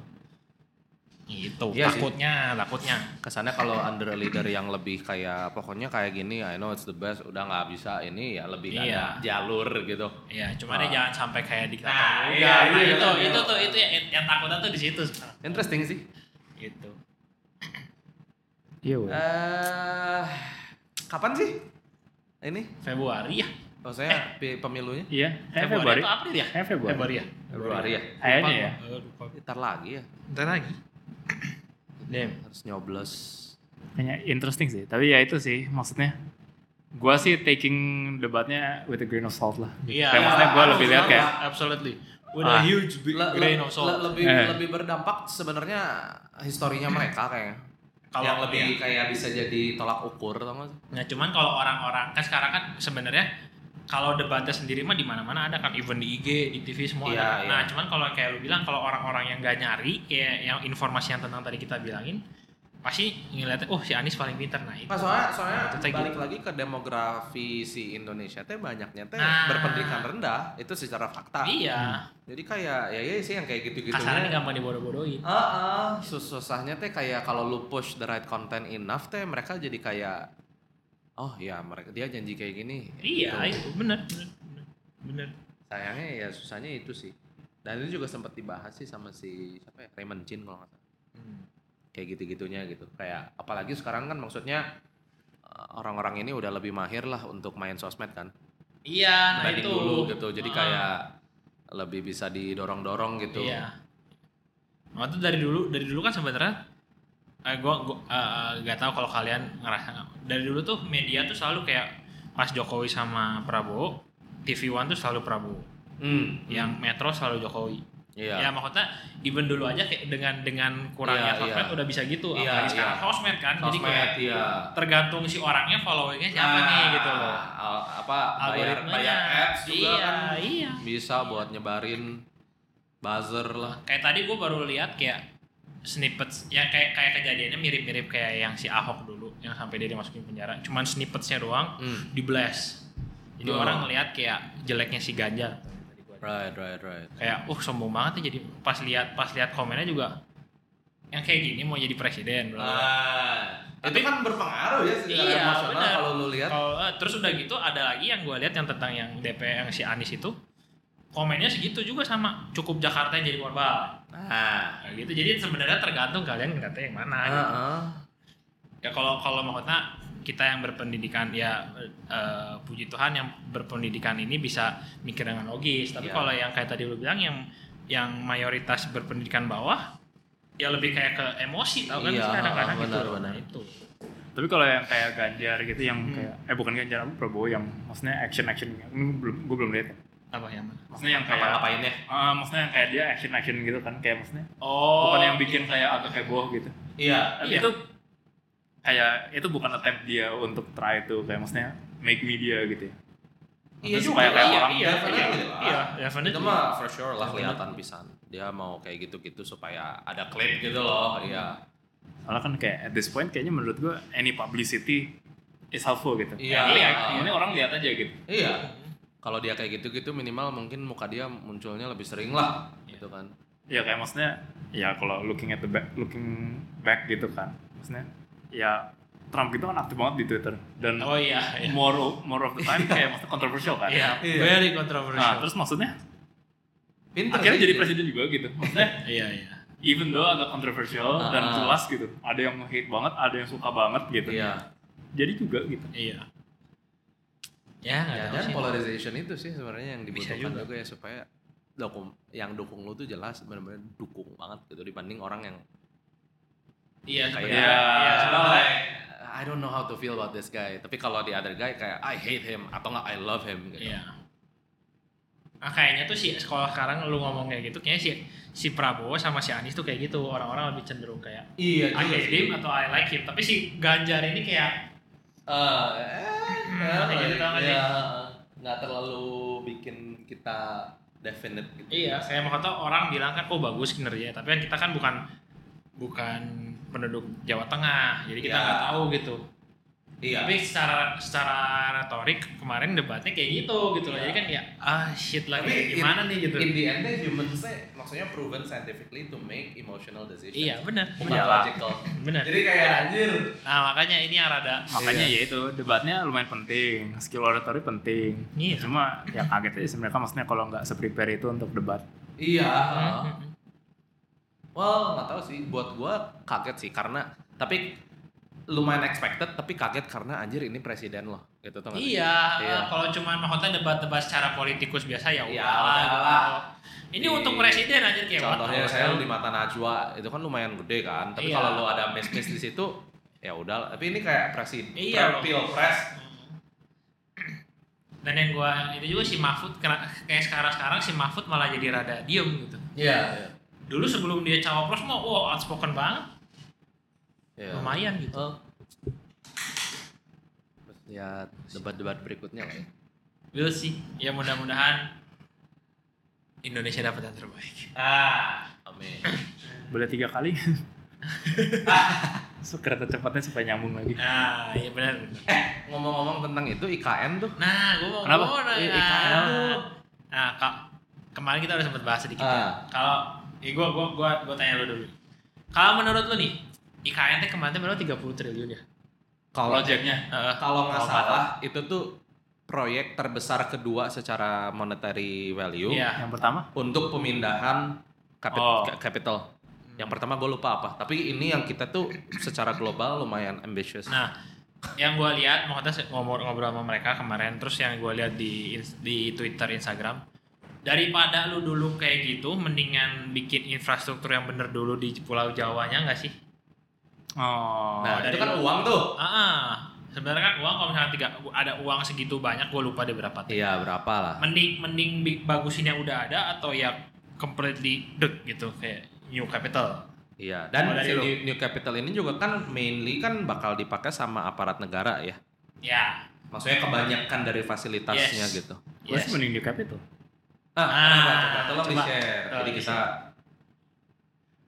Gitu. Iya sih. takutnya, takutnya. Kesannya kalau under a leader yang lebih kayak pokoknya kayak gini, I know it's the best, udah nggak bisa ini ya lebih Iya. ada jalur gitu. Iya, cuman ya jangan sampai kayak diktator. Nah, juga. iya, Nah, iya, itu, iya. itu tuh itu yang, yang takutnya tuh di situ. Interesting sih. Gitu. Iya, Eh, kapan sih ini? Februari ya? Maksudnya pi- pemilunya? Iya, eh, Februari Februari. atau April ya? Eh, Februari. Februari ya? Februari ya. Kayaknya ya. Eh, lupa. Ntar lagi ya. Bentar lagi. Damn. Harus nyoblos. Kayaknya interesting sih. Tapi ya itu sih maksudnya. Gua sih taking debatnya with a grain of salt lah. Iya. Kayak maksudnya gua lebih lihat kayak absolutely. With Ah. a huge big Le- le- grain of salt. le- lebih Eh. lebih berdampak sebenarnya historinya mereka kayaknya. Kalau- yang lebih iya. kayak bisa jadi tolak ukur tau gak sih? Nah, cuman kalau orang-orang kan sekarang kan sebenarnya kalau debatnya sendiri mah di mana-mana ada kan even di IG, di TV semua Iya, ada. iya. Nah, cuman kalau kayak lu bilang kalau orang-orang yang nggak nyari kayak yang informasi yang tentang tadi kita bilangin pasti ngeliatnya oh si Anies paling pintar nah itu. Pas soalnya soalnya Itu kayak balik gitu. lagi ke demografi si Indonesia teh banyaknya teh Nah. berpendidikan rendah itu secara fakta. Iya. Jadi kayak ya ya sih yang kayak gitu-gitu. Kasarnya gampang dibodoh-bodohin. Ah, ah, susahnya teh kayak kalau lu push the right content enough teh mereka jadi kayak oh ya mereka dia janji kayak gini. Iya, Gitu. itu bener. bener. Sayangnya ya susahnya itu sih. Dan itu juga sempat dibahas sih sama si siapa ya Raymond Chin kalau nggak salah. Hmm. Kayak gitu-gitunya gitu. Kayak apalagi sekarang kan maksudnya eh, orang-orang ini udah lebih mahir lah untuk main sosmed kan. Iya, nah itu. dulu gitu. Jadi Ah. kayak lebih bisa didorong-dorong gitu. Iya. Waktu dari dulu dari dulu kan sebenarnya eh, gua eh, nggak tahu kalau kalian ngerasa dari dulu tuh media tuh selalu kayak pas Jokowi sama Prabowo TV One tuh selalu Prabowo Hmm. yang Metro selalu Jokowi Iya. ya maksudnya even dulu aja kayak dengan dengan kurangnya Iya, sosmed iya. udah bisa gitu Iya, apalagi iya. sekarang sosmed kan jadi Sosmed, kayak iya. tergantung si orangnya followingnya siapa Nah, nih gitu loh apa bayar bayar ads juga iya, kan iya bisa buat nyebarin buzzer lah. kayak tadi gue baru lihat kayak snippets yang kayak kayak kejadiannya mirip-mirip kayak yang si Ahok dulu yang sampai dia dimasukin penjara cuman snippetsnya doang Hmm. di blast jadi Oh. orang ngelihat kayak jeleknya si Ganjar Right, right, right. kayak uh sombong banget ya jadi pas lihat pas lihat komennya juga yang kayak gini mau jadi presiden bro. Ah, itu Tapi- kan berpengaruh ya secara Iya, emosional kalau lu lihat. Kalau eh, terus udah gitu ada lagi yang gue lihat yang tentang yang DP yang si Anies itu komennya segitu juga sama cukup Jakarta yang jadi korban. Nah, Nah, gitu. Jadi sebenarnya tergantung kalian ngeliatnya yang mana. gitu. Heeh. Ya kalau kalau maksudnya kita yang berpendidikan ya eh, puji Tuhan yang berpendidikan ini bisa mikir dengan logis. Tapi Iya. kalau yang kayak tadi lu bilang yang yang mayoritas berpendidikan bawah ya lebih kayak ke emosi tau kan Iya, sih kadang-kadang gitu. benar. Nah, itu. Tapi kalau yang kayak Ganjar gitu yang Hmm. kayak eh bukan Ganjar apa Prabowo yang maksudnya action action ini belum gue belum lihat. Ya. Apa yang mana? Maksudnya yang kayak Ngapa-ngapainnya? Ah, maksudnya yang kayak dia action action gitu kan kayak maksudnya Oh, bukan yang bikin kayak agak heboh gitu. Iya. Tapi Iya. itu kayak itu bukan attempt dia untuk try itu kayak maksudnya make media gitu ya. Iya supaya kayak iya, orang iya, iya, definitely lah. iya, definitely. Itu mah for sure lah kelihatan pisan. Dia mau kayak gitu-gitu supaya ada klip gitu loh. Iya. Soalnya kan kayak at this point kayaknya menurut gua any publicity is helpful gitu. Iya. Iya. Ini orang lihat aja gitu. Iya. Kalau dia kayak gitu-gitu minimal mungkin muka dia munculnya lebih sering lah gitu kan. Ya kayak maksudnya ya kalau looking at the back looking back gitu kan. Maksudnya ya Trump gitu kan aktif banget di Twitter dan Oh iya, iya. more more of the time kayak maksudnya kontroversial kan. Iya, Iya. very Nah, controversial. terus maksudnya Pinter akhirnya sih jadi presiden juga gitu. Maksudnya iya, iya. even though agak kontroversial dan Ah. jelas gitu. Ada yang hate banget, ada yang suka banget gitu. Iya. Jadi juga gitu. Iya. Ya, Ya, dan sih. polarization itu sih sebenarnya yang dibutuhkan juga. juga. ya supaya dukung yang dukung lu tuh jelas benar-benar dukung banget gitu dibanding orang yang Iya, kayak. Iya. Iya, sebenarnya. like, I don't know how to feel about this guy. Tapi kalau the other guy kayak I hate him atau nggak I love him gitu. Iya. Nah, kayaknya tuh si sekolah sekarang lu ngomong kayak gitu, kayaknya si si Prabowo sama si Anies tuh kayak gitu. Orang-orang lebih cenderung kayak Iya I hate him atau I like him. Tapi si Ganjar ini kayak Eh, Hmm, eh, kayak gitu tau nggak sih? ya, nggak terlalu bikin kita definite gitu. iya, kayak mau kata orang bilang kan oh bagus kinerjanya, tapi kan kita kan bukan bukan penduduk Jawa Tengah, jadi kita Iya. nggak tahu gitu. Iya. Tapi secara secara retorik kemarin debatnya kayak gitu gitu loh. Iya. Jadi kan kayak ah shit lagi Tapi gimana in, nih gitu. In the end, humans maksudnya proven scientifically to make emotional decisions. Iya benar. Bukan benar. logical. Benar. Jadi kayak anjir. Nah makanya ini yang rada Makanya ya itu debatnya lumayan penting, skill oratory penting. Iya. Cuma ya kaget aja sebenarnya maksudnya kalau nggak se-prepare itu untuk debat. Iya. Hmm. Well, nggak tahu sih. Buat gua kaget sih karena tapi lumayan expected tapi kaget karena anjir ini presiden loh gitu tuh? Iya, Iya. kalau cuma maksudnya debat-debat secara politikus biasa ya Ya, udahlah. gitu. Ini Di- untuk presiden aja kayak Contohnya saya di mata Najwa itu kan lumayan gede kan. Tapi Iya. kalau lo ada miss-miss di situ ya udah. Tapi ini kayak presiden. Iya, pilpres. Dan yang gua itu juga si Mahfud kayak sekarang-sekarang si Mahfud malah jadi rada diem gitu. Iya. Dulu sebelum dia cawapres mau wow outspoken banget, Iya. lumayan gitu. Oh. Terus lihat debat-debat berikutnya lah ya. We'll see. Ya mudah-mudahan Indonesia dapat yang terbaik. Ah, amin. Boleh tiga kali. So, kereta cepatnya supaya nyambung lagi. Nah, iya benar. benar. Ngomong-ngomong tentang itu IKN tuh. Nah, gua mau Kenapa? nanya. I- IKN tuh. Nah, kak, kemarin kita udah sempat bahas sedikit. Ah. ya. Kalau, ya gua, gua, gua, gua tanya lu dulu. Kalau menurut lu nih, IKN teh kemarin berapa 30 triliun ya? Kalau Projectnya. Heeh. kalau nggak salah itu tuh proyek terbesar kedua secara monetary value Iya. Yang pertama? untuk pemindahan kapit- Oh. capital. Yang pertama gue lupa apa, tapi ini yang kita tuh secara global lumayan ambitious. Nah, yang gua lihat, se- ngobrol-ngobrol sama mereka kemarin, terus yang gua lihat di di Twitter, Instagram, daripada lu dulu kayak gitu, mendingan bikin infrastruktur yang bener dulu di Pulau Jawanya nggak sih? Oh. nah, itu kan uang tuh. Ah, sebenarnya kan uang kalau misalnya tiga, ada uang segitu banyak, gue lupa deh berapa. tuh. Iya, berapa lah. Mending mending bagusin yang udah ada atau ya completely dek gitu kayak new capital. Iya, dan si new, new capital ini juga kan mainly kan bakal dipakai sama aparat negara ya. Ya. Maksudnya kebanyakan dari fasilitasnya Yes. gitu. Gue Yes. sih mending di capital. Ah, Ah, kenapa coba? Tolong coba. di-share. Jadi kita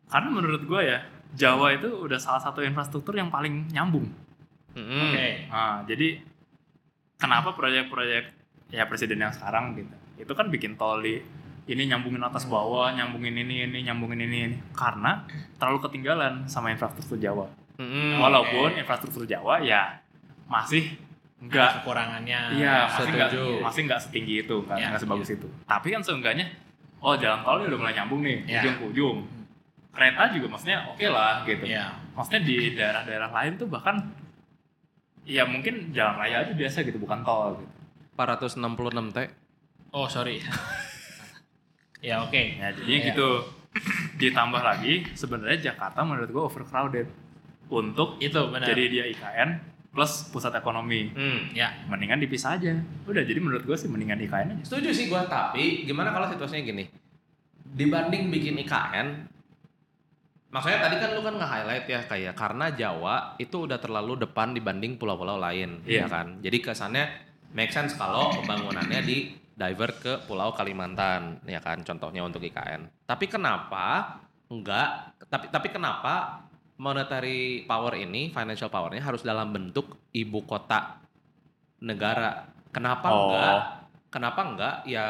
Karena menurut gue ya, Jawa itu udah salah satu infrastruktur yang paling nyambung. Mm-mm. Oke. Nah, jadi kenapa proyek-proyek ya presiden yang sekarang gitu, itu kan bikin tol di ini nyambungin atas bawah, nyambungin ini ini, nyambungin ini ini, karena terlalu ketinggalan sama infrastruktur Jawa. Mm-mm. Walaupun infrastruktur Jawa ya masih enggak kekurangannya. Iya, masih nggak Setuju. masih nggak setinggi itu, nggak Iya, nggak sebagus itu. Tapi kan seenggaknya, oh jalan tol udah mulai nyambung nih, Iya. ujung ke ujung. Kereta juga maksudnya oke lah gitu. Iya. Maksudnya di daerah-daerah lain tuh bahkan, ya mungkin jalan raya aja biasa gitu, bukan tol gitu. 466 T. Oh sorry. ya oke. Ya jadinya Iya. gitu. Ditambah lagi, sebenarnya Jakarta menurut gua overcrowded untuk Itu benar. jadi dia IKN plus pusat ekonomi. Hmm. ya. Mendingan dipisah aja. Udah, jadi menurut gua sih mendingan IKN aja. Setuju sih gua, tapi gimana kalau situasinya gini? Dibanding bikin IKN, maksudnya tadi kan lu kan nge-highlight ya kayak karena Jawa itu udah terlalu depan dibanding pulau-pulau lain, Iya. ya kan? Jadi kesannya make sense kalau pembangunannya di divert ke Pulau Kalimantan, ya kan? Contohnya untuk IKN. Tapi kenapa enggak? Tapi tapi kenapa monetary power ini, financial powernya harus dalam bentuk ibu kota negara? Kenapa Oh. enggak? Kenapa enggak? Ya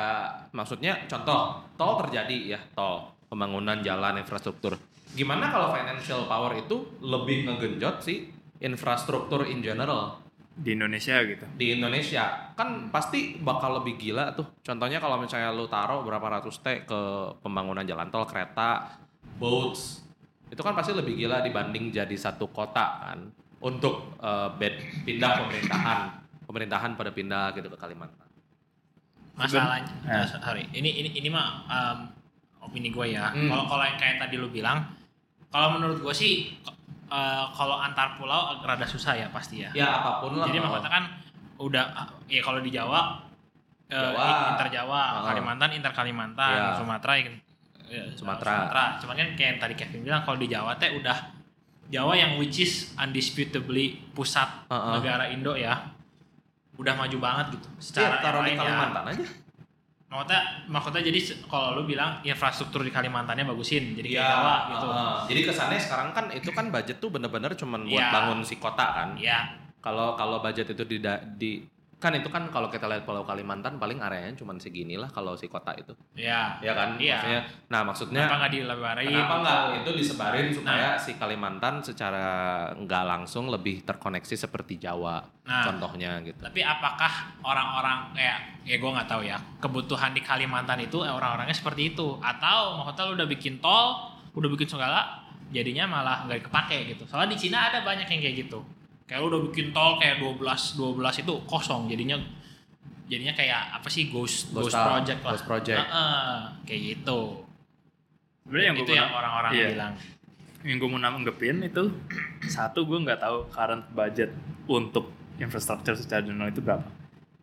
maksudnya contoh tol terjadi ya tol pembangunan jalan infrastruktur. Gimana kalau financial power itu lebih ngegenjot sih infrastruktur in general? Di Indonesia gitu. di Indonesia kan pasti bakal lebih gila tuh. Contohnya kalau misalnya lu taruh berapa ratus T ke pembangunan jalan tol, kereta, boats itu kan pasti lebih gila dibanding jadi satu kota kan untuk eh, bed- pindah pemerintahan pemerintahan pada pindah gitu ke Kalimantan. masalahnya eh, sorry ini ini ini mah em, opini gue ya Hmm. kalau kalau yang kayak tadi lu bilang kalau menurut gue sih eh, kalau antar pulau rada susah ya pasti ya Ya apa pun lah. jadi maksudnya kan udah ya kalau di Jawa, eh, Jawa. inter Jawa Ah. Kalimantan inter Kalimantan Ya. Sumatera in- eh, Sumatera. cuman kan kayak yang tadi Kevin bilang kalau di Jawa teh udah Jawa yang which is undisputably pusat Heeh. negara Indo ya udah maju banget gitu Iya, secara taruh di lain ya. Kalimantan aja. Maksudnya maksudnya jadi kalau lu bilang infrastruktur di Kalimantannya bagusin jadi kayak Iya, Jawa gitu heeh. Jadi kesannya sekarang kan itu kan budget tuh bener-bener cuman buat Iya. bangun si kota kan. ya Kalau kalau budget itu di, di kan itu kan kalau kita lihat Pulau Kalimantan paling areanya cuman segini lah kalau si kota itu. ya Ya kan? Iya. Maksudnya nah maksudnya kenapa nggak dilebarin Kenapa nggak itu Nah. disebarin supaya si Kalimantan secara nggak langsung lebih terkoneksi seperti Jawa Nah. contohnya gitu. Tapi apakah orang-orang kayak ya gue nggak tahu ya kebutuhan di Kalimantan itu eh, orang-orangnya seperti itu atau maksudnya lu udah bikin tol, udah bikin segala jadinya malah nggak kepake gitu. Soalnya di Cina ada banyak yang kayak gitu. Kayak lu udah bikin tol kayak 12 12 itu kosong jadinya jadinya kayak apa sih ghost Ghost ghost, project lah. ghost project. Heeh, kayak gitu. Sebenarnya yang itu yang orang-orang iya. bilang. yang gue mau nanggepin itu satu gue nggak tahu current budget untuk infrastruktur secara general itu berapa.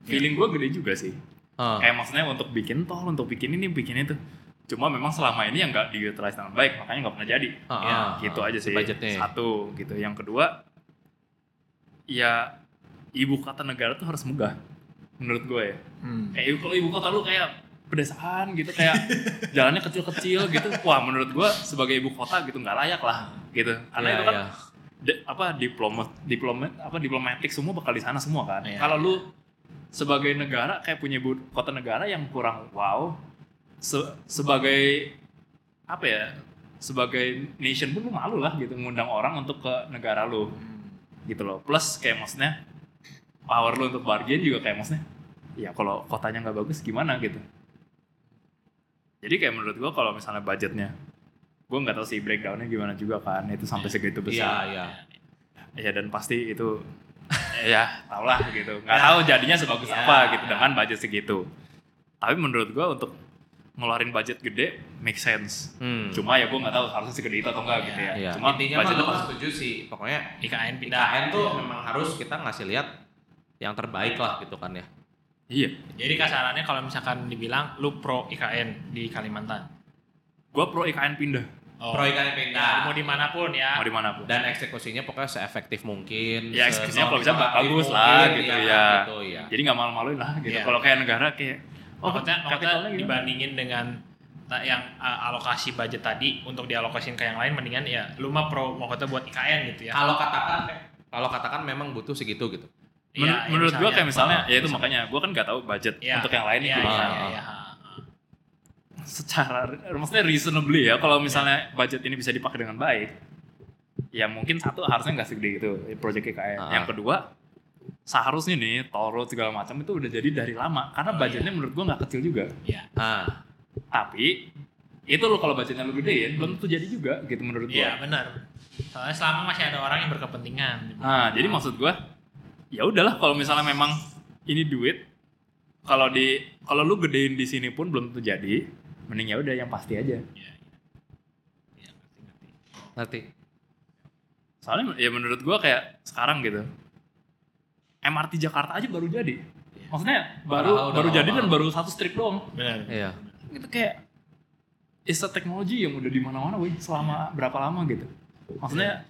Feeling gue gede juga sih. Ah, Kayak maksudnya untuk bikin tol, untuk bikin ini, bikin itu. Cuma memang selama ini yang nggak diutilize dengan baik, makanya nggak pernah jadi. ah, ya, gitu aja si sih. budgetnya. Satu gitu. Yang kedua, ya ibu kota negara tuh harus megah. Menurut gue ya. Hmm. Kayak kalau ibu kota lu kayak pedesaan gitu kayak jalannya kecil-kecil gitu. Wah menurut gue sebagai ibu kota gitu nggak layak lah gitu. Karena Iya, itu kan iya. de- apa diplomat diplomat apa diplomatik semua bakal di sana semua kan. Iya. Kalau lu sebagai negara kayak punya ibu kota negara yang kurang wow se- sebagai apa ya sebagai nation pun lu malu lah gitu ngundang orang untuk ke negara lu gitu loh. Plus kayak maksudnya power lu untuk bargain juga kayak maksudnya ya kalau kotanya nggak bagus gimana? gitu. Jadi kayak menurut gua kalau misalnya budgetnya gua nggak tahu sih breakdownnya gimana juga kan itu sampai segitu Iya, besar. iya. ya dan pasti itu ya tau lah gitu. Nggak tahu jadinya sebagus Ya. apa gitu dengan budget segitu. Tapi menurut gua untuk ngeluarin budget gede make sense Hmm. cuma ya gua nggak tahu harusnya segede itu atau enggak gitu ya Iya. cuma Intinya mah lu pas- setuju sih. Pokoknya IKN pindah. IKN tuh memang harus kita ngasih lihat yang terbaik lah gitu kan ya. iya Jadi kasarannya kalau misalkan dibilang lu pro IKN di Kalimantan. gua pro IKN pindah Oh. Pro IKN pindah. mau di mana pun ya. mau di mana pun Dan eksekusinya pokoknya seefektif mungkin. Ya, eksekusinya kalau bisa bagus lah, mungkin, gitu, ya. ya. Gitu, ya. jadi nggak malu-maluin lah gitu Iya. kalau kayak negara kayak oh maksudnya, maksudnya dibandingin dengan yang uh, alokasi budget tadi untuk dialokasin ke yang lain mendingan ya lu mah pro maksudnya buat IKN gitu ya. Kalau katakan kalau katakan memang butuh segitu gitu. Men- Iya, ya menurut gua kayak misalnya Ah, ya itu misalnya. makanya gua kan nggak taw budget Iya, untuk yang lain iya, itu iya, gimana. iya, iya. secara maksudnya reasonably ya kalau misalnya budget ini bisa dipakai dengan baik ya mungkin satu harusnya nggak segede itu project IKN Ah. yang kedua seharusnya nih toll road segala macam itu udah jadi dari lama karena Oh, budgetnya menurut gua nggak kecil juga Iya. Ah, tapi itu lo kalau budgetnya lu gedein belum tentu jadi juga gitu menurut gua Iya, benar. Soalnya selama masih ada orang yang berkepentingan. Nah, jadi maksud gua ya udahlah kalau misalnya memang ini duit kalau di kalau lu gedein di sini pun belum tentu jadi, mending ya udah yang pasti aja. Iya, iya. Iya, ngerti, ngerti. ngerti. Soalnya ya menurut gua kayak sekarang gitu. MRT Jakarta aja baru jadi. Maksudnya baru baru jadi dan baru satu strip doang. Benar. Iya. Itu kayak is a teknologi yang udah di mana-mana wih selama berapa lama gitu. Maksudnya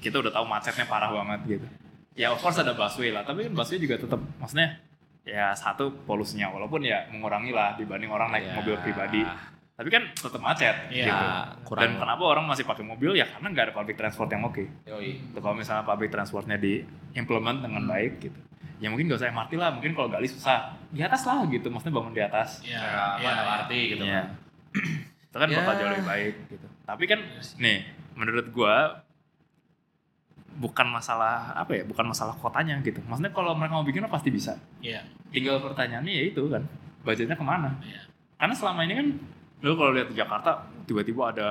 kita udah tahu macetnya parah banget gitu. Ya of course ada busway lah, tapi kan busway juga tetap maksudnya ya satu polusinya walaupun ya mengurangi lah dibanding orang naik Ya. mobil pribadi. Tapi kan tetap macet Iya, gitu. kurang. Dan kenapa orang masih pakai mobil ya karena nggak ada public transport yang oke. Yoi. Gitu, kalau misalnya public transportnya diimplement dengan baik gitu. Ya mungkin gak usah MRT lah, mungkin kalau gali susah. Di atas lah gitu, maksudnya bangun di atas. Iya, Ya, iya. apa LRT gitu kan. itu kan bakal Ya. jauh lebih baik gitu. Tapi kan nih, menurut gua bukan masalah apa ya, bukan masalah kotanya gitu. Maksudnya kalau mereka mau bikin pasti bisa. Iya. Tinggal pertanyaannya ya itu kan, budgetnya ke mana? Iya. Karena selama ini kan lu kalau lihat di Jakarta tiba-tiba ada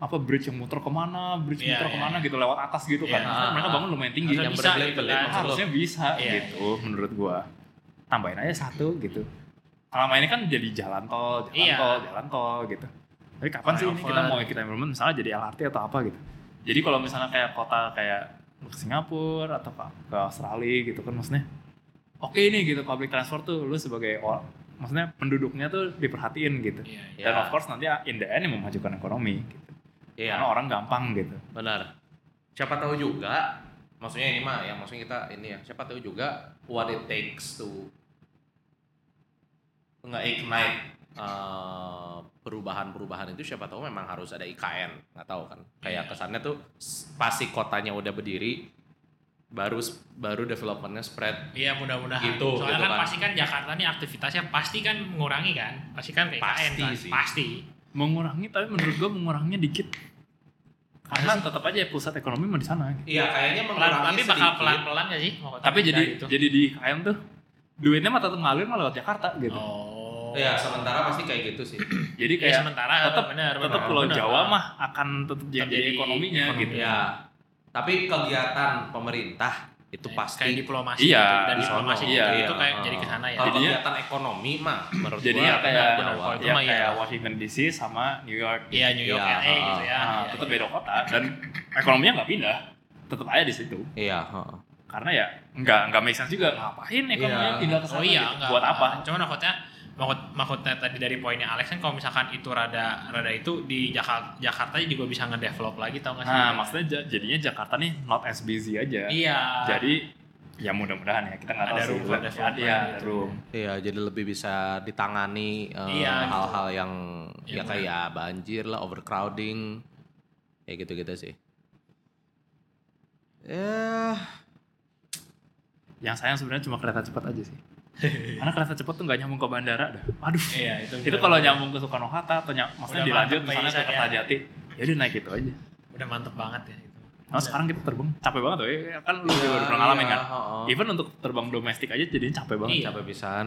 apa bridge yang muter ke mana, bridge Iya, muter iya, ke mana iya. gitu lewat atas gitu kan. Iya. Harusnya mereka bangun lumayan tinggi. Yang bisa berbelit-belit gitu kan. harusnya bisa Iya. gitu menurut gua. Tambahin aja satu gitu. Selama ini kan jadi jalan tol, jalan Iya. tol, jalan tol gitu. Tapi kapan sih ini kita mau kita implement misalnya jadi LRT atau apa gitu. Jadi kalau misalnya kayak kota kayak ke Singapura atau ke, ke Australia gitu kan maksudnya oke nih gitu public transport tuh lu sebagai orang maksudnya penduduknya tuh diperhatiin gitu. Iya, iya. Dan of course nanti in the end yang memajukan ekonomi gitu. Iya. Karena orang gampang gitu. Benar. Siapa tahu juga, maksudnya ini mah, yang maksudnya kita ini ya, siapa tahu juga what it takes to nge-ignite eh, perubahan-perubahan itu siapa tahu memang harus ada IKN, nggak tahu kan. Kayak Iya. kesannya tuh pasti kotanya udah berdiri, baru baru developmentnya spread. Iya mudah-mudahan. Gitu, Soalnya gitu kan, kan. pasti kan Jakarta nih aktivitasnya pasti kan mengurangi kan. Pasti kan kayak Pasti kan. sih. Pasti. Mengurangi tapi menurut gua menguranginya dikit. Karena tetap aja pusat ekonomi mau di sana. Gitu. Iya, kayaknya Pelan, mengurangi tapi bakal pelan-pelan gak sih? Mau Tapi jadi gitu? jadi di IKN tuh duitnya mah tetap ngalir mah lewat Jakarta gitu. Oh. Iya, sementara pasti kayak gitu sih. Jadi Kayak kayak sementara tetap benar, tetap Pulau. Jawa mah akan tetap jadi, Tetap jadi ekonominya ekonomi. gitu. Iya. Tapi kegiatan pemerintah itu Kayak- pasti kayak diplomasi Iya, gitu. dan di diplomasi gitu, Iya, itu kayak Heeh. jadi ke sana ya. Kalau kegiatan ekonomi mah menurut Jadinya gua kayak benar, Jawa. kalau itu ya, mah ya. kayak Washington DC sama New York. Iya New York Iya, LA gitu ya. Nah, Iya, tetap iya. beda kota dan ekonominya nggak pindah. Tetap aja di situ. Iya, heeh. Karena ya nggak nggak make sense juga ngapain ekonominya Iya. pindah ke sana. Oh iya, gitu? enggak. Buat apa? Cuman maksudnya maksud maksudnya tadi dari poinnya Alex kan kalau misalkan itu rada rada itu di Jakarta Jakarta juga bisa ngedevelop lagi tau gak sih? Nah, maksudnya ja- jadinya Jakarta nih not as busy aja. Iya. Jadi ya mudah-mudahan ya kita nggak tahu Ada sih. room for Ada development ya, gitu. room. Iya, jadi lebih bisa ditangani eh, Iya, gitu. hal-hal yang Iya, ya kayak banjir lah, overcrowding, kayak gitu-gitu sih. Ya, Yang sayang sebenarnya cuma kereta cepat aja sih. Karena kereta cepat tuh nggak nyambung ke bandara dah. Aduh. Iya, itu. Itu udah- kalau nyambung ke Soekarno Hatta atau ny- maksudnya Udah dilanjut misalnya ke ya. Kertajati, ya udah naik itu aja. udah mantep banget ya itu. Nah sekarang kita terbang capek banget tuh ya. Kan lu juga udah pernah ngalamin kan. Even untuk terbang domestik aja jadinya capek banget. Iya. capek pisan.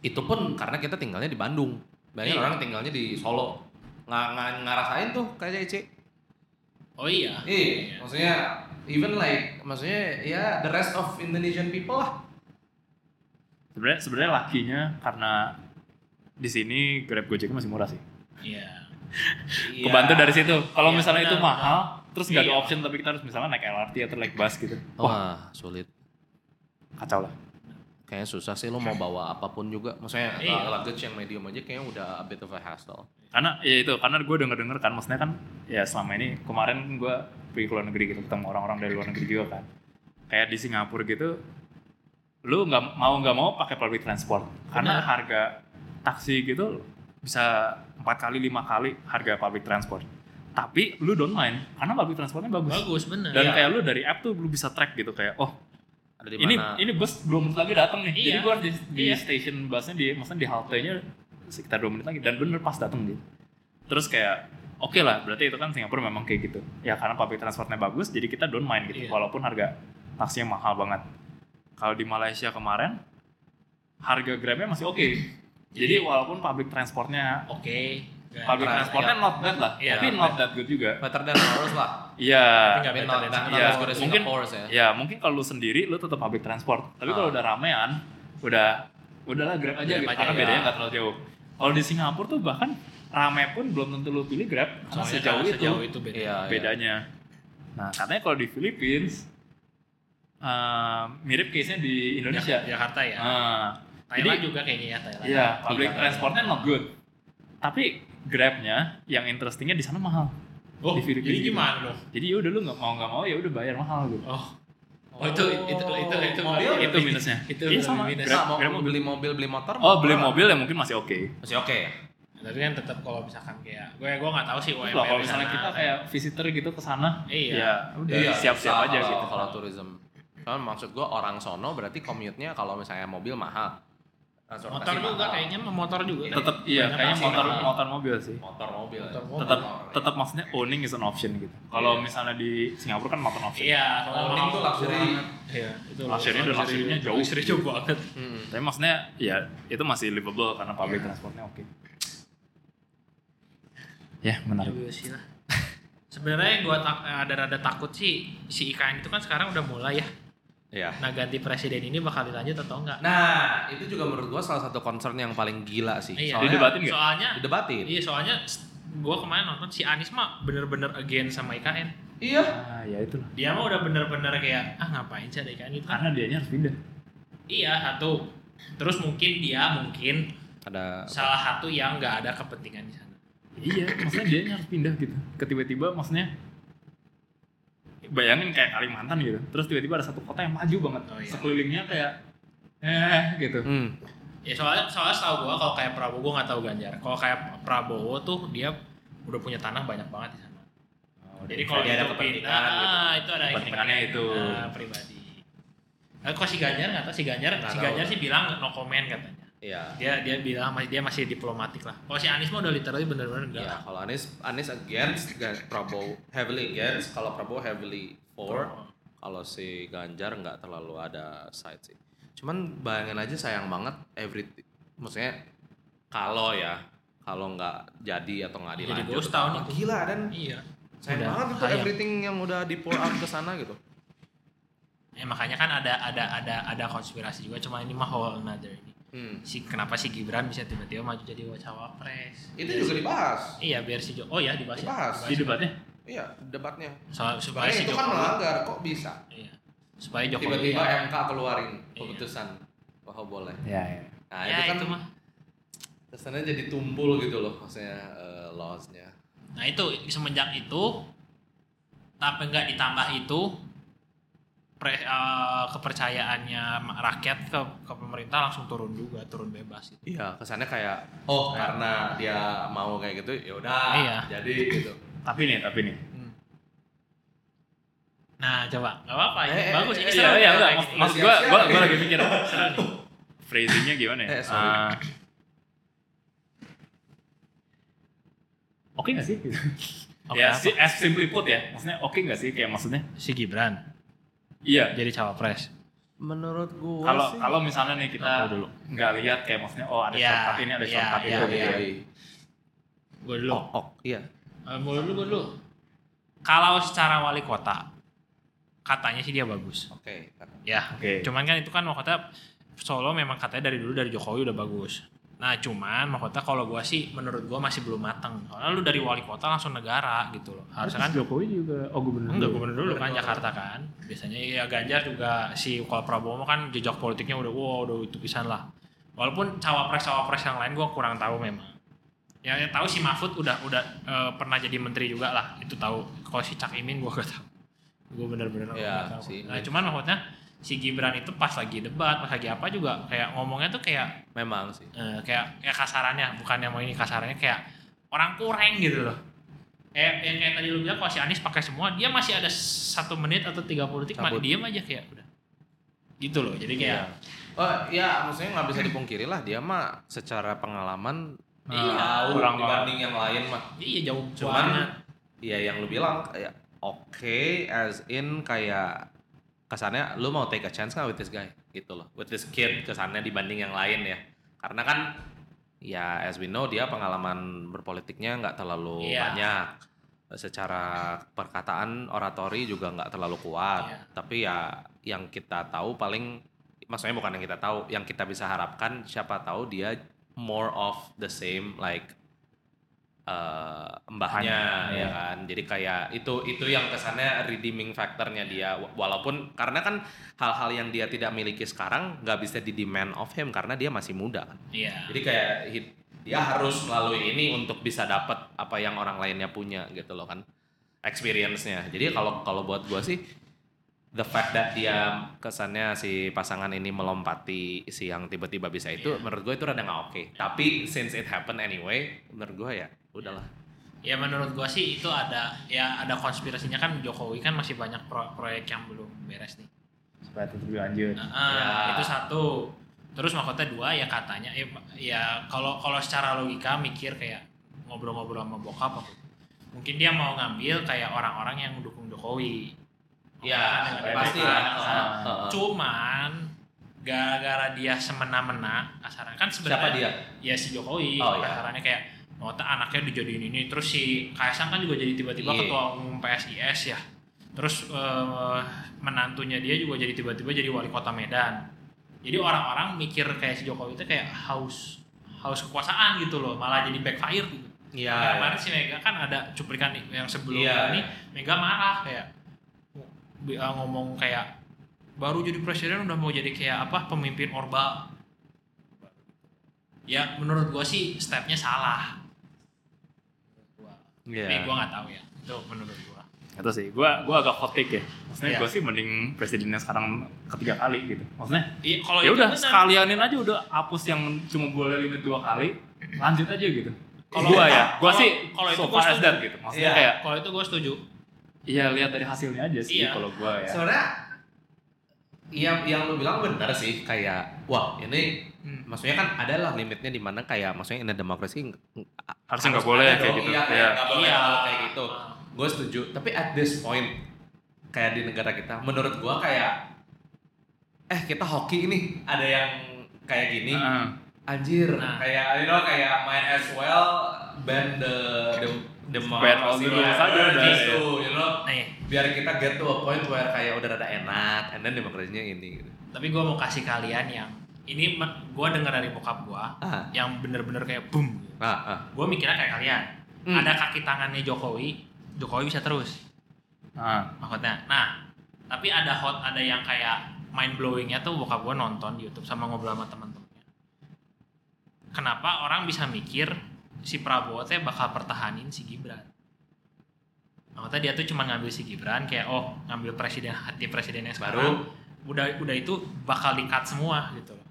Itu pun karena kita tinggalnya di Bandung. Banyak Iya. orang tinggalnya di Solo. Nggak, nggak ngerasain tuh kayak Ece. Oh iya. Iya, maksudnya even like maksudnya ya the rest of Indonesian people lah. Sebenarnya sebenarnya lakinya karena di sini Grab Gojek masih murah sih. Iya. Kebantu dari situ. Kalau Iya, misalnya itu benar, mahal, terus nggak ada Iya. option tapi kita harus misalnya naik LRT atau naik bus gitu. Wah, Wah, sulit. kacau lah. Kayaknya susah sih lo mau bawa apa pun juga. Maksudnya Iya. luggage yang medium aja kayaknya udah a bit of a hassle. Karena ya itu, karena gue denger denger kan, maksudnya kan ya selama ini kemarin gue pergi ke luar negeri gitu ketemu orang-orang dari luar negeri juga kan. Kayak di Singapura gitu, lu nggak mau nggak mau pakai public transport karena Benar. harga taksi gitu bisa empat kali lima kali harga public transport. Tapi lu don't mind karena public transportnya bagus. Bagus bener. Dan Iya. kayak lu dari app tuh lu bisa track gitu kayak oh Ada di ini mana? ini bus dua menit lagi datang nih. Iya. Jadi gua di, di Iya. station busnya di maksudnya di halte-nya sekitar dua menit lagi dan bener pas datang gitu. Terus kayak oke lah berarti itu kan Singapura memang kayak gitu. Ya karena public transportnya bagus jadi kita don't mind gitu Iya. walaupun harga taksinya mahal banget. Kalau di Malaysia kemarin harga Grabnya masih oke. Jadi Jadi- walaupun public transportnya Oke. public Iya. transportnya not bad lah, Iya, tapi not that good juga. better than ours lah. Iya. Tapi not, than Iya, good mungkin- ya. Ya mungkin kalau lu sendiri lu tetap public transport. Tapi kalau Ah. udah ramean, udah udahlah grab aja Grab gitu. aja, Karena ya. bedanya nggak terlalu jauh. Kalau di Singapura tuh bahkan rame pun belum tentu lu pilih grab karena sejauh itu Sejauh itu beda. Iya, iya. bedanya. Nah katanya kalau di Philippines eh, mirip case-nya di Indonesia. Jak- Jakarta ya. Nah, Thailand jadi- juga kayaknya ya Thailand. Iya, public Iya. transportnya not good. Tapi grabnya yang interestingnya di sana mahal. Oh, Di Filipina jadi gitu. gimana dong? Jadi ya udah lu nggak mau nggak mau ya udah bayar mahal gitu. Oh. Oh, itu itu itu itu mobil itu minusnya. Itu Iya, lebih sama. minus. Grab- Nah, mau Grab mobil. beli mobil, beli motor. Oh beli mobil ya mungkin masih oke. Masih oke ya? Tapi kan tetap kalau misalkan kayak gue gue nggak tahu sih UMR kalau misalnya kita kayak visitor gitu ke sana, Iya. ya udah Iya, siap-siap aja kalau- gitu. Kalau tourism. Kan maksud gua orang sono berarti commute-nya kalau misalnya mobil mahal. Transportasi motor juga mahal. kayaknya motor juga. Tetap iya kayaknya motor mahal. motor mobil sih. Motor mobil. Motor ya. mobil. Tetap Motor, tetap maksudnya owning is an option gitu. Kalau Iya. misalnya di Singapura kan an option. Iya, soalnya Owning tuh luxury. Iya, itu Luxury dan luxury-nya jauh. Luxury jauh banget. Hmm. Tapi maksudnya ya itu masih livable karena public transportnya oke. Ya menarik. juga sih lah sebenarnya gua tak- ada rada takut sih si IKN itu kan sekarang udah mulai ya Iya. nah ganti presiden ini bakal dilanjut atau enggak Nah, itu juga menurut gua salah satu concern yang paling gila sih. Iya. Soalnya Didebatin nggak? soalnya didebatin. iya soalnya gue kemarin nonton si Anies mah bener-bener against sama IKN Iya. Ah ya itulah. dia mah udah bener-bener kayak ah ngapain sih ada IKN itu Karena dianya harus pindah. iya satu terus mungkin dia mungkin Ada salah satu yang nggak ada kepentingan di sana Iya, maksudnya dia harus pindah gitu. Ketiba-tiba maksudnya bayangin kayak Kalimantan gitu. Terus tiba-tiba ada satu kota yang maju banget. Oh, iya. Sekelilingnya kayak eh gitu. Hmm. ya soalnya soalnya setahu gue kalau kayak Prabowo gue nggak tahu Ganjar kalau kayak Prabowo tuh dia udah punya tanah banyak banget di sana jadi kalau dia ada kepentingan pindah, gitu. ah, itu ada Kepentingannya kepentingan, itu. ah, pribadi Nah, kok si Ganjar nggak tahu si Ganjar Nggak si tahu. Ganjar sih bilang no comment katanya Iya. dia dia bilang masih dia masih diplomatik lah kalau si Anies mah udah literally bener-bener enggak Ya, kalau Anies Anies against Prabowo heavily against, kalau Prabowo heavily for, kalau si Ganjar nggak terlalu ada side sih. Cuman bayangin aja sayang banget every maksudnya kalau ya kalau nggak jadi atau nggak Jadi dilanjut ghost town wah, itu. gila dan iya sayang Udah, banget sayang. everything yang udah di pour out ke sana gitu. ya makanya kan ada ada ada ada konspirasi juga cuma ini mah whole another ini Hmm. si kenapa si Gibran bisa tiba-tiba maju jadi cawapres Itu juga dibahas. iya biar si Jo oh ya dibahas ya. Dibahas. Di debatnya Iya, debatnya. Soal, supaya Makanya si itu kan Jokowi melanggar kok bisa. iya. supaya Jokowi Tiba-tiba ya, MK keluarin Iya. keputusan bahwa boleh. Ya, ya. Nah, ya itu kan itu mah kesannya jadi tumpul gitu loh maksudnya eh, laws-nya. nah itu semenjak itu tapi nggak ditambah itu pre, eh, kepercayaannya rakyat ke, ke pemerintah langsung turun juga turun bebas gitu. Iya, kesannya kayak oh karena dia mau kayak gitu ya udah Iya. jadi gitu. Tapi nih, tapi nih. nah coba nggak apa-apa ini Eh, eh, bagus eh, ini eh, Iya, seru iya, nih, enggak. kayak gini. maksud gua, siap. gua, gua lagi mikir phrasingnya gimana ya? Eh. Ah, Oke nggak sih? Oke, ya, si, as simply put ya. Maksudnya oke nggak sih kayak maksudnya? si Gibran Iya. jadi cawapres Menurut gua Kalau sih kalau misalnya nih kita dulu? nggak lihat kayak maksudnya oh ada Iya, shortcut ini, ada iya, shortcut iya, itu gitu. iya. ya. gue dulu Oh, oh, iya. Eh, mulai dulu gue dulu kalau secara wali kota katanya sih dia bagus Oke. ya Oke. cuman kan itu kan mahkota Solo memang katanya dari dulu dari Jokowi udah bagus nah cuman mahkota kalau gua sih menurut gua masih belum matang soalnya lu dari wali kota langsung negara gitu loh. Harusnya kan Jokowi juga oh gubernur. enggak gubernur dulu kan. Jakarta kan. Biasanya ya Ganjar juga si kalau Prabowo kan jejak politiknya udah wow udah itu pisan lah. Walaupun cawapres cawapres yang lain gua kurang tahu memang. Ya, ya tahu si Mahfud udah udah eh, pernah jadi menteri juga lah. Itu tahu. Kalau si Cak Imin gua gak tahu. Gua bener-bener Ya, nggak tahu. si nah cuman maksudnya si Gibran itu pas lagi debat pas lagi apa juga kayak ngomongnya tuh kayak Memang sih. eh, kayak kayak kasarannya bukan yang mau ini kasarannya kayak orang kurang gitu loh kayak yang kayak tadi lu bilang kalau si Anies pakai semua dia masih ada satu menit atau 30 detik mati diem aja kayak udah gitu loh jadi kayak Oh ya, maksudnya nggak bisa dipungkiri lah dia mah secara pengalaman Iya, jauh orang- dibanding yang lain mah. iya jauh Cuman banget. ya yang lu bilang kayak oke as in kayak kesannya lu mau take a chance nggak with this guy? Gitu loh. With this kid kesannya dibanding yang lain ya. Karena kan ya as we know dia pengalaman berpolitiknya nggak terlalu Iya. banyak. Secara perkataan oratori juga nggak terlalu kuat. Iya. tapi ya yang kita tahu paling maksudnya bukan yang kita tahu yang kita bisa harapkan siapa tahu dia more of the same like eh, mbahnya Hanya, ya kan? Jadi kayak itu itu yang kesannya redeeming factornya dia. Wa- walaupun karena kan hal-hal yang dia tidak miliki sekarang nggak bisa di demand of him karena dia masih muda kan? Iya. Jadi kayak hi- dia harus melalui ini untuk bisa dapat apa yang orang lainnya punya gitu loh kan? Experience-nya. Jadi kalau kalau buat gua sih the fact that dia kesannya si pasangan ini melompati si yang tiba-tiba bisa itu Iya. menurut gue itu rada nggak oke. Tapi since it happen anyway menurut gue ya udahlah ya menurut gua sih itu ada ya ada konspirasinya kan Jokowi kan masih banyak pro- proyek yang belum beres nih Supaya tetap lanjut. Nah, ah, Ya. itu satu. Terus mahkota dua ya katanya ya, ya kalau kalau secara logika mikir kayak ngobrol-ngobrol sama bokap apa mungkin dia mau ngambil kayak orang-orang yang mendukung Jokowi. ya Kan pasti lah belakang. Heeh, heeh. Cuman gara-gara dia semena-mena kasarannya kan sebenarnya siapa dia ya si Jokowi Oh, iya. kasarannya kayak Maksudnya anaknya dijadiin ini, terus si Kaisang kan juga jadi tiba-tiba Iya. ketua umum PSIS ya. Terus eh, menantunya dia juga jadi tiba-tiba jadi wali kota Medan. Jadi orang-orang mikir kayak si Jokowi itu kayak haus haus kekuasaan gitu loh, malah jadi backfire gitu. Iya. Kayak kemarin si Mega kan ada cuplikan yang sebelum Iya. ini Mega marah kayak uh, ngomong kayak baru jadi presiden udah mau jadi kayak apa pemimpin orba. Ya menurut gua sih stepnya salah. Iya. Tapi gua nggak tahu ya. Itu menurut gua. itu sih gua gua agak hot take ya maksudnya Iya. gua sih mending presidennya sekarang ketiga kali gitu maksudnya Iya, kalau ya udah sekalianin aja udah hapus yang cuma boleh limit dua kali lanjut aja gitu Kalau- gua ya gua kalau- sih kalau itu so setuju. that gitu maksudnya Iya. kayak Kalau itu gua setuju. iya lihat dari hasilnya aja sih Iya. kalau gua ya Sebenarnya yang yang lu bilang benar sih kayak wah ini Hmm. maksudnya kan ada lah limitnya di mana kayak maksudnya ini demokrasi Harusnya nggak boleh kayak gitu. Iya, kayak Iya. nggak boleh Iya. hal kayak gitu. Gue setuju. Tapi at this point kayak di negara kita, menurut gua kayak eh kita hoki ini ada yang kayak gini. Heeh. Anjir, Nah. kayak you know kayak might as well ban the the the Ban all the rules aja udah, gitu, you know. Nih, Biar kita get to a point where kayak udah rada enak, and then demokrasinya ini gitu. tapi gua mau kasih kalian yang ini gua dengar dari bokap gua Ah, yang bener-bener kayak boom. ah, ah. Gue mikirnya kayak kalian. Hmm. Ada kaki tangannya Jokowi, Jokowi bisa terus. Nah, maksudnya. Nah, tapi ada hot, ada yang kayak mind blowingnya tuh bokap gue nonton di YouTube sama ngobrol sama teman-temannya. Kenapa orang bisa mikir si Prabowo teh bakal pertahanin si Gibran? Maksudnya dia tuh cuma ngambil si Gibran kayak oh ngambil presiden hati presiden yang sekarang. Udah udah itu bakal di-cut semua gitu loh.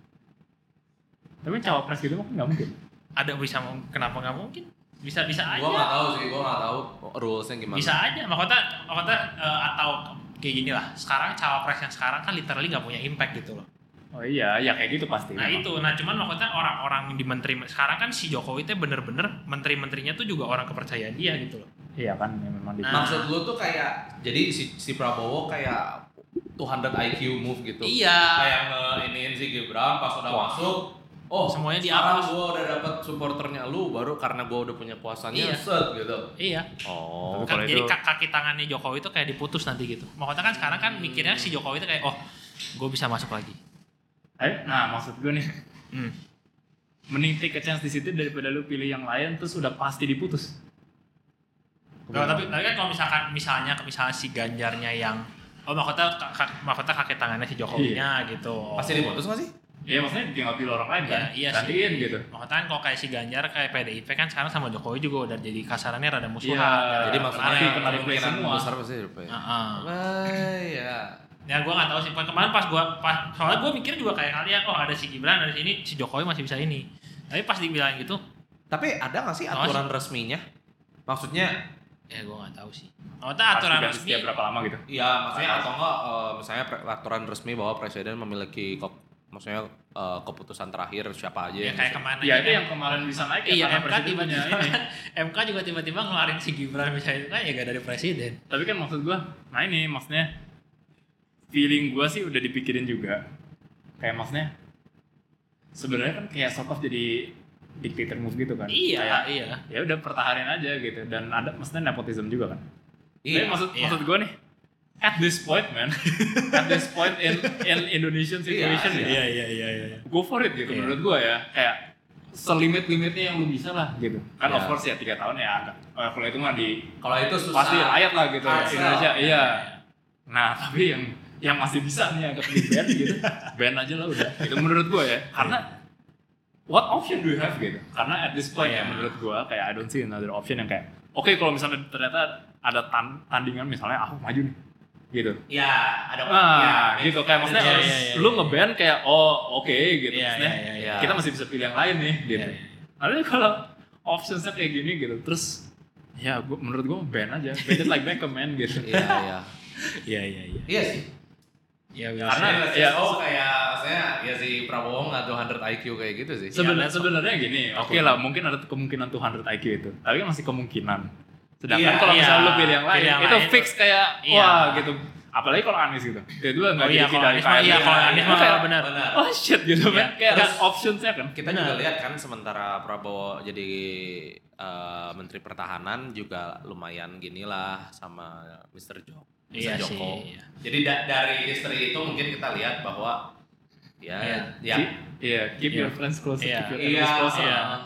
Tapi cawapres gitu mungkin nggak mungkin. Ada bisa kenapa nggak mungkin? Bisa bisa aja. Gua nggak tahu sih, gua nggak tahu rulesnya gimana. Bisa aja, makanya makanya eh, atau kayak gini lah. Sekarang cawapres yang sekarang kan literally nggak punya impact gitu loh. Oh iya, ya kayak gitu pasti. Nah memang. itu, nah cuman maksudnya orang-orang di menteri sekarang kan si Jokowi itu bener-bener menteri-menterinya tuh juga orang kepercayaan dia gitu loh. Iya kan, ya memang di. Nah. Maksud lu tuh kayak jadi si, si Prabowo kayak 200 IQ move gitu. Iya. Kayak nge-iniin si Gibran pas udah Wah. masuk. Oh, Semuanya sekarang dihapus. gua udah dapet supporternya lu baru karena gua udah punya kuasanya Iya. set gitu. Iya. Tapi Oh. Kan, kalau jadi itu- ka- kaki tangannya Jokowi itu kayak diputus nanti gitu. Makanya kan sekarang kan mikirnya si Jokowi itu kayak oh gue bisa masuk lagi. Eh, nah maksud gue nih, Hmm. mending take a chance di situ daripada lu pilih yang lain terus udah pasti diputus. Kalau tapi, tapi kan kalau misalkan misalnya misalnya si Ganjarnya yang oh maksudnya ka- ka- maksudnya kaki tangannya si Jokowinya gitu. Pasti diputus gak sih? Iya maksudnya tinggal pilih orang lain kan? Ya, iya sih. Gantiin gitu. Makanya kan kalau kayak si Ganjar kayak PDIP kan sekarang sama Jokowi juga udah jadi kasarannya rada musuhan. Iya, Jadi maksudnya kena kemungkinan semua. besar pasti. Heeh. Ah, ya. Ya gue gak tahu sih. Kemarin pas gue pas soalnya gue mikir juga kayak kalian, oh ada si Gibran ada sini, si Jokowi masih bisa ini. Tapi pas dibilang gitu, Tapi ada gak sih aturan resminya? Maksudnya ya gue gak tahu sih. Maksudnya aturan resmi. setiap berapa lama gitu. Iya, maksudnya atau enggak eh, misalnya aturan resmi bahwa presiden memiliki maksudnya eh, keputusan terakhir siapa aja Ya yang kayak ke mana Iya itu yang kemarin bisa naik ya Iya, karena MK presidennya tiba-tiba ini. MK juga tiba-tiba ngeluarin si Gibran misalnya itu kan ya gak dari presiden. Tapi kan maksud gua, nah ini maksudnya feeling gua sih udah dipikirin juga. Kayak maksudnya sebenarnya kan kayak sort of jadi dictator move gitu kan. Iya, Kayak, iya. ya udah pertahanin aja gitu dan ada maksudnya nepotism juga kan. Iya. Tapi maksud iya. maksud gua nih at this point man, at this point in in Indonesian situation Iya, ya, iya, iya, iya. go for it gitu Iya. menurut gua ya kayak selimit limitnya yang lu bisa lah gitu kan Iya. of course ya tiga tahun ya agak eh, kalau itu mah di Kalau itu susah. pasti rakyat lah gitu Hard sell. Indonesia iya nah tapi yang yang masih bisa nih agak di ban gitu ban aja lah udah itu menurut gua ya karena what option do you have gitu karena at this point ya Iya. menurut gua kayak I don't see another option yang kayak oke kalau misalnya ternyata ada tan- tandingan misalnya aku maju nih gitu Ya, ada Nah, ya, gitu kayak maksudnya Iya, harus iya, iya, lu iya. ngeban kayak oh oke gitu Iya, maksudnya iya, iya, iya. kita masih bisa pilih yang lain nih gitu. Iya, iya. Tapi kalau optionsnya kayak gini gitu, terus ya gua, menurut gua ban aja, ban it like Beckham man gitu. Iya, iya. Iya, iya, iya. Iya sih. Iya, Karena- Karena ya, oh kayak saya ya si Prabowo nggak 200 IQ kayak gitu sih. Sebenarnya Iya, sebenarnya gini, oke lah mungkin ada kemungkinan 200 IQ itu, tapi kan masih kemungkinan. Sedangkan Iya, kalau iya. misalnya lu pilih yang lain, Pilih yang itu lain. fix kayak Iya. wah gitu. apalagi kalau Anies gitu dia dulu nggak Oh iya, kalau dari Anies iya, kalau Anies mah Kayak, benar. Benar. oh shit gitu Iya. kan kayak Enggak. optionsnya kan Kita juga lihat kan sementara Prabowo jadi eh, Menteri Pertahanan juga lumayan gini lah sama Mr. Jo. Mr. Iya sih. Joko. iya. Jadi da- dari history itu mungkin kita lihat bahwa ya Iya. ya Keep- iya keep Iya. your friends close Iya. keep your iya enemies closer iya. uh,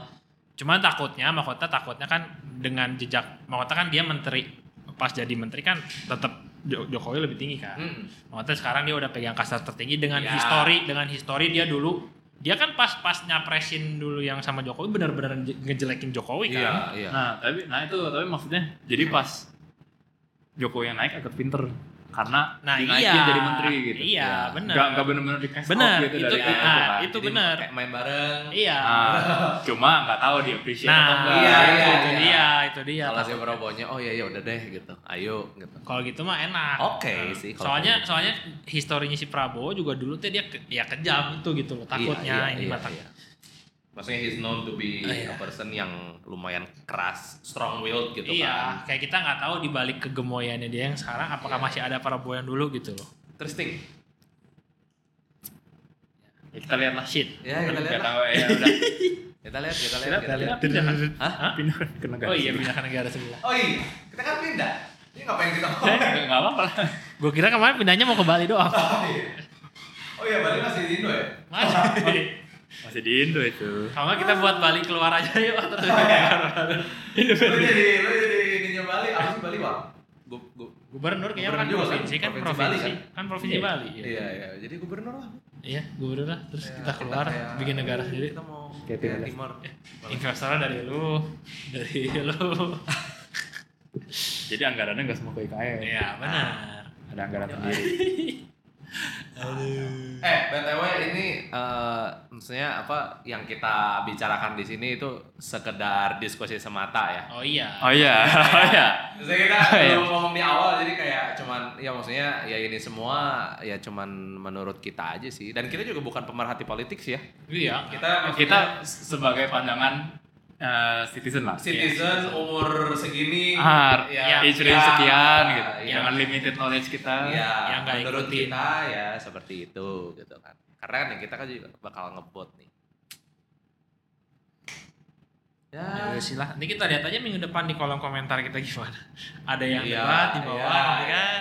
Cuman takutnya Mahkota takutnya kan dengan jejak Mahkota kan dia menteri pas jadi menteri kan tetap Jo- Jokowi lebih tinggi kan. hmm. Mahkota sekarang dia udah pegang kasar tertinggi dengan Ya. histori dengan histori dia dulu dia kan pas pas nyapresin dulu yang sama Jokowi benar-benar nge- ngejelekin Jokowi Iya, kan. iya. Nah, tapi nah itu tapi maksudnya jadi pas Jokowi yang naik agak pinter karena Nah, dinaikin iya. jadi menteri gitu. Iya, Iya. benar. Gak, gak bener-bener di cash out gitu itu- dari itu- itu nah, kan. itu benar. kayak main bareng. Iya. Nah, cuma nggak tahu di appreciate atau Nah, enggak. Iya, itu, iya, itu iya. dia, itu dia. Kalau si Prabowo-nya oh iya iya udah deh gitu. Ayo gitu. Kalau gitu mah enak. Oke sih kalau Soalnya gitu. soalnya historinya si Prabowo juga dulu tuh dia ke- ya kejam itu gitu loh. Takutnya Iya, iya, ini iya, mah tak- iya. Maksudnya he's known to be Ah, iya. a person yang lumayan keras, strong willed gitu iya, kan. kayak kita nggak tahu di balik kegemoyannya dia yang sekarang apakah Iya. masih ada Prabowo yang dulu gitu loh. Interesting. Ya, kita lihat lah. Shit. Ya, kita lihat tahu ya udah. Kita lihat, kita lihat, Kita lihat. pindah kan? Hah? Pindah ke negara. Oh iya pindah ke negara sebelah. Oh iya, kita kan pindah. Ini ngapain kita Eh, ngomong? nggak apa-apa lah. Gue kira kemarin pindahnya mau ke Bali doang. Oh iya. Oh iya, Bali masih di Indo ya? Masih. Masih di Indo itu. Kalau nggak kita buat Bali keluar aja yuk terus. Lu jadi, lu jadi ininya Bali, apa sih Bali, Bang? Gu, gu, Gubernur kayaknya kan juga kan? provinsi kan Provinsi Bali provinsi kan? kan provinsi Iya. Bali. Iya. iya, iya. Jadi gubernur lah. Iya, gubernur lah. Terus Ya, kita keluar kayak- bikin negara iya, sendiri. Kita mau Kayak kayak timur. timur. Investornya dari lu, dari lu. Jadi anggarannya nggak semua ke IKN. Iya benar. Ada anggaran sendiri. Eh, BTW ini eh, maksudnya apa yang kita bicarakan di sini itu sekedar diskusi semata ya. Oh iya. Oh iya, oh iya. Maksudnya kita Iya. belum ngomong di awal jadi kayak cuman ya maksudnya ya ini semua ya cuman menurut kita aja sih dan kita juga bukan pemerhati politik sih ya. Iya. Kita Kita sebagai pandangan eh, citizen lah. citizen umur segini Ah, ya, age range ya, sekian gitu. ya, Dengan limited knowledge kita. ya, Yang nggak menurut ikutin. kita ya seperti itu gitu kan. Karena kan ya kita kan juga bakal ngebot nih. Ya, Ya sih lah. Nanti kita lihat aja minggu depan di kolom komentar kita gimana. Ada yang Iya, debat di bawah, iya, nanti iya. kan.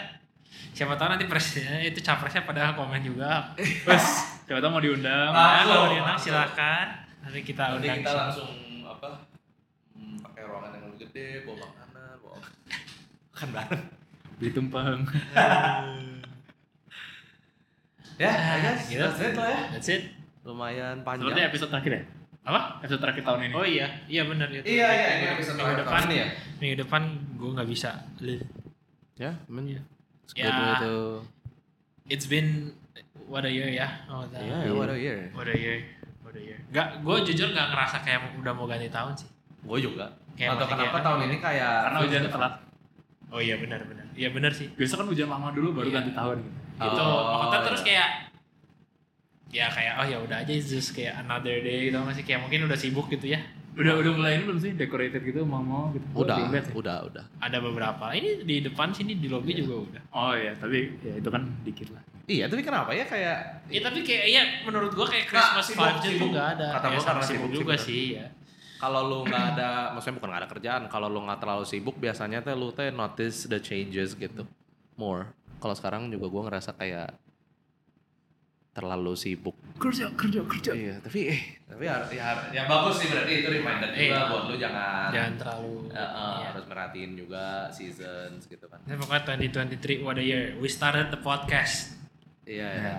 Siapa tahu nanti presidennya itu capresnya pada komen juga. Terus coba tahu mau diundang. Ah. Ya, kalau diundang silakan. Nanti kita nanti undang. kita sih. langsung pakai ruangan yang lebih gede, bawa makanan, bawa makan bareng. Beli tumpeng. Ya, Ah, I guess gitu. that's it lah ya. That's it. Lumayan Seperti panjang. episode terakhir ya? Apa? Episode terakhir tahun ini. Oh iya, iya benar itu. Iya, iya, ini episode minggu terakhir depan tahun ini ya. Minggu depan gue nggak bisa. Ya, men. Ya. Ya. Itu. It's been what a year ya. Oh, that- Iya, what a year. What a year. What a year. Gak, gue jujur gak ngerasa kayak udah mau ganti tahun sih. Gue juga. Kayak Atau kenapa kayak- tahun ini kayak Karena hujan telat. Oh iya benar benar. Iya benar sih. Biasa kan hujan lama dulu baru Iya. ganti tahun gitu. Gitu. Oh, Maksudnya iya. terus kayak ya kayak oh ya udah aja just kayak another day gitu masih kayak mungkin udah sibuk gitu ya. Udah udah mulai ini belum sih decorated gitu mau mau gitu. udah, lihat ya? udah, udah. Ada beberapa. Ini di depan sini di lobby juga udah. Oh iya, tapi ya itu kan dikit lah. Iya, tapi kenapa ya kayak Ya tapi kayak ya menurut gua kayak Nah, Christmas itu sibuk. nggak ada. Kata ya, gua sama karena sibuk, sibuk sih, juga sih ya. Kalau lu nggak ada, maksudnya bukan nggak ada kerjaan, kalau lu nggak terlalu sibuk biasanya teh lu teh notice the changes gitu, more. Kalau sekarang juga gua ngerasa kayak terlalu sibuk. Kerja, kerja, kerja. Iya, tapi eh, tapi ya, ya, ya bagus sih berarti itu reminder juga Iya. buat lu jangan, Jangan terlalu. Eh, eh, iya. harus merhatiin juga seasons gitu kan. Ya, pokoknya 2023 what a year. We started the podcast. Iya, Ya.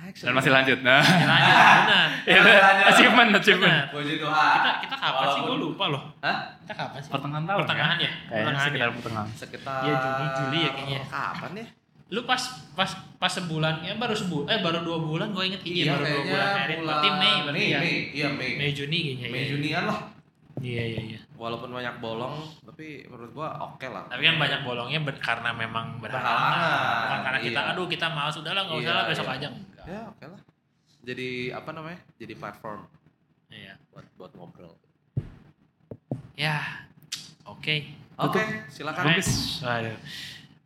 Ya. Dan masih lanjut. Nah. Ya, lanjut, benar. Ya, achievement, achievement. Benar. Puji Tuhan. Kita kita kapan sih? Gue Walaupun- lupa loh. Hah? Kita kapan sih? Pertengahan tahun. Pertengahan ya? Kayaknya Pertengahan sekitar ya? pertengahan. Sekitar Iya, Juni, Juli ya kayaknya. Kapan ya? Lu pas pas pas sebulan ya baru sebulan eh baru dua bulan gue inget iya, baru dua bulan. Berarti Mei berarti Mei, ya. Mei, iya Mei. Mei Juni kayaknya. Mei iya. Junian lah. Iya iya iya. Walaupun banyak bolong, tapi menurut gua oke lah. Tapi kan banyak bolongnya ber- karena memang berhalangan. Bukan karena kita iya. aduh kita malas udah lah nggak usah Iya, lah besok iya. aja enggak. Ya oke lah. Jadi apa namanya? Jadi platform Iya. buat buat ngobrol. Ya. Oke. Oke, silakan. Next. Waduh.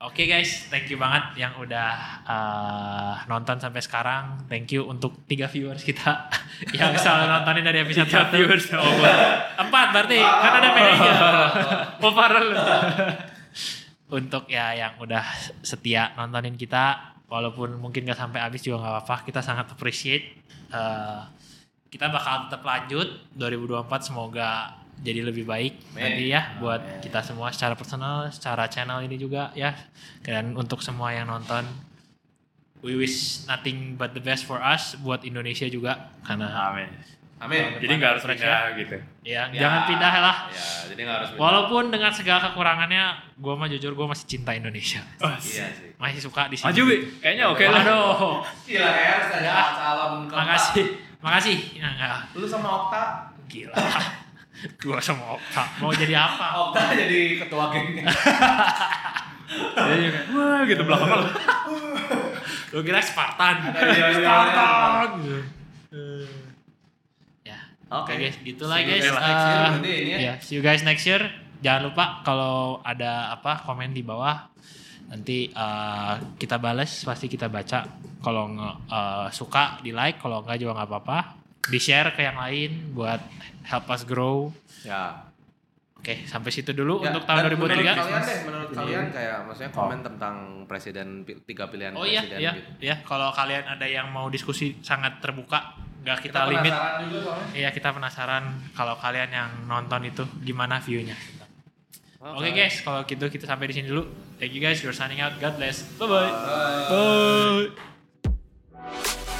Oke guys, thank you banget yang udah uh, nonton sampai sekarang. Thank you untuk tiga viewers kita yang selalu nontonin dari episode Tiga satu. viewers oh. Empat berarti, kan ada manajer. Oh parah lu. untuk ya yang udah setia nontonin kita, walaupun mungkin gak sampai habis juga nggak apa-apa. Kita sangat appreciate. Uh, kita bakal tetap lanjut 2024 semoga jadi lebih baik Amin. nanti ya buat kita semua secara personal, secara channel ini juga ya. Dan untuk semua yang nonton we wish nothing but the best for us buat Indonesia juga karena Amin. Amin. Jadi nggak harus Fresh pindah gitu. ya, Ya. jangan pindah lah. Ya, jadi nggak harus. Walaupun dengan segala kekurangannya, gue mah jujur gue masih cinta Indonesia. Oh, Iya sih. Masih suka di sini. Maju. Kayaknya oke lah. Aduh. Gila kayak harus ada Ya. calon keempat. Makasih. Makasih. Ya enggak. Lu sama Okta. Gila. Gua sama Okta. Mau jadi apa? Okta jadi ketua geng. Iya, iya. Wah, gitu belakang lu. Lu kira Spartan. Iya. Spartan. Ya. Oke. Guys, gitulah See you guys. ini ya. see you guys next year. Jangan lupa kalau ada apa komen di bawah nanti eh, kita balas pasti kita baca. Kalau eh, suka di like, kalau enggak juga nggak apa-apa. Di share ke yang lain buat help us grow. Ya. Oke, sampai situ dulu Ya, untuk tahun dan Menurut 2003. kalian deh, menurut kalian kayak maksudnya komen tentang presiden tiga pilihan Oh iya, presiden iya, gitu. ya. Kalau kalian ada yang mau diskusi sangat terbuka, nggak kita, limit. juga soalnya. Iya, kita penasaran kalau kalian yang nonton itu gimana view-nya. Oke guys, kalau gitu kita sampai di sini dulu. Thank you guys, we're signing out. God bless. Bye bye. Bye. Bye.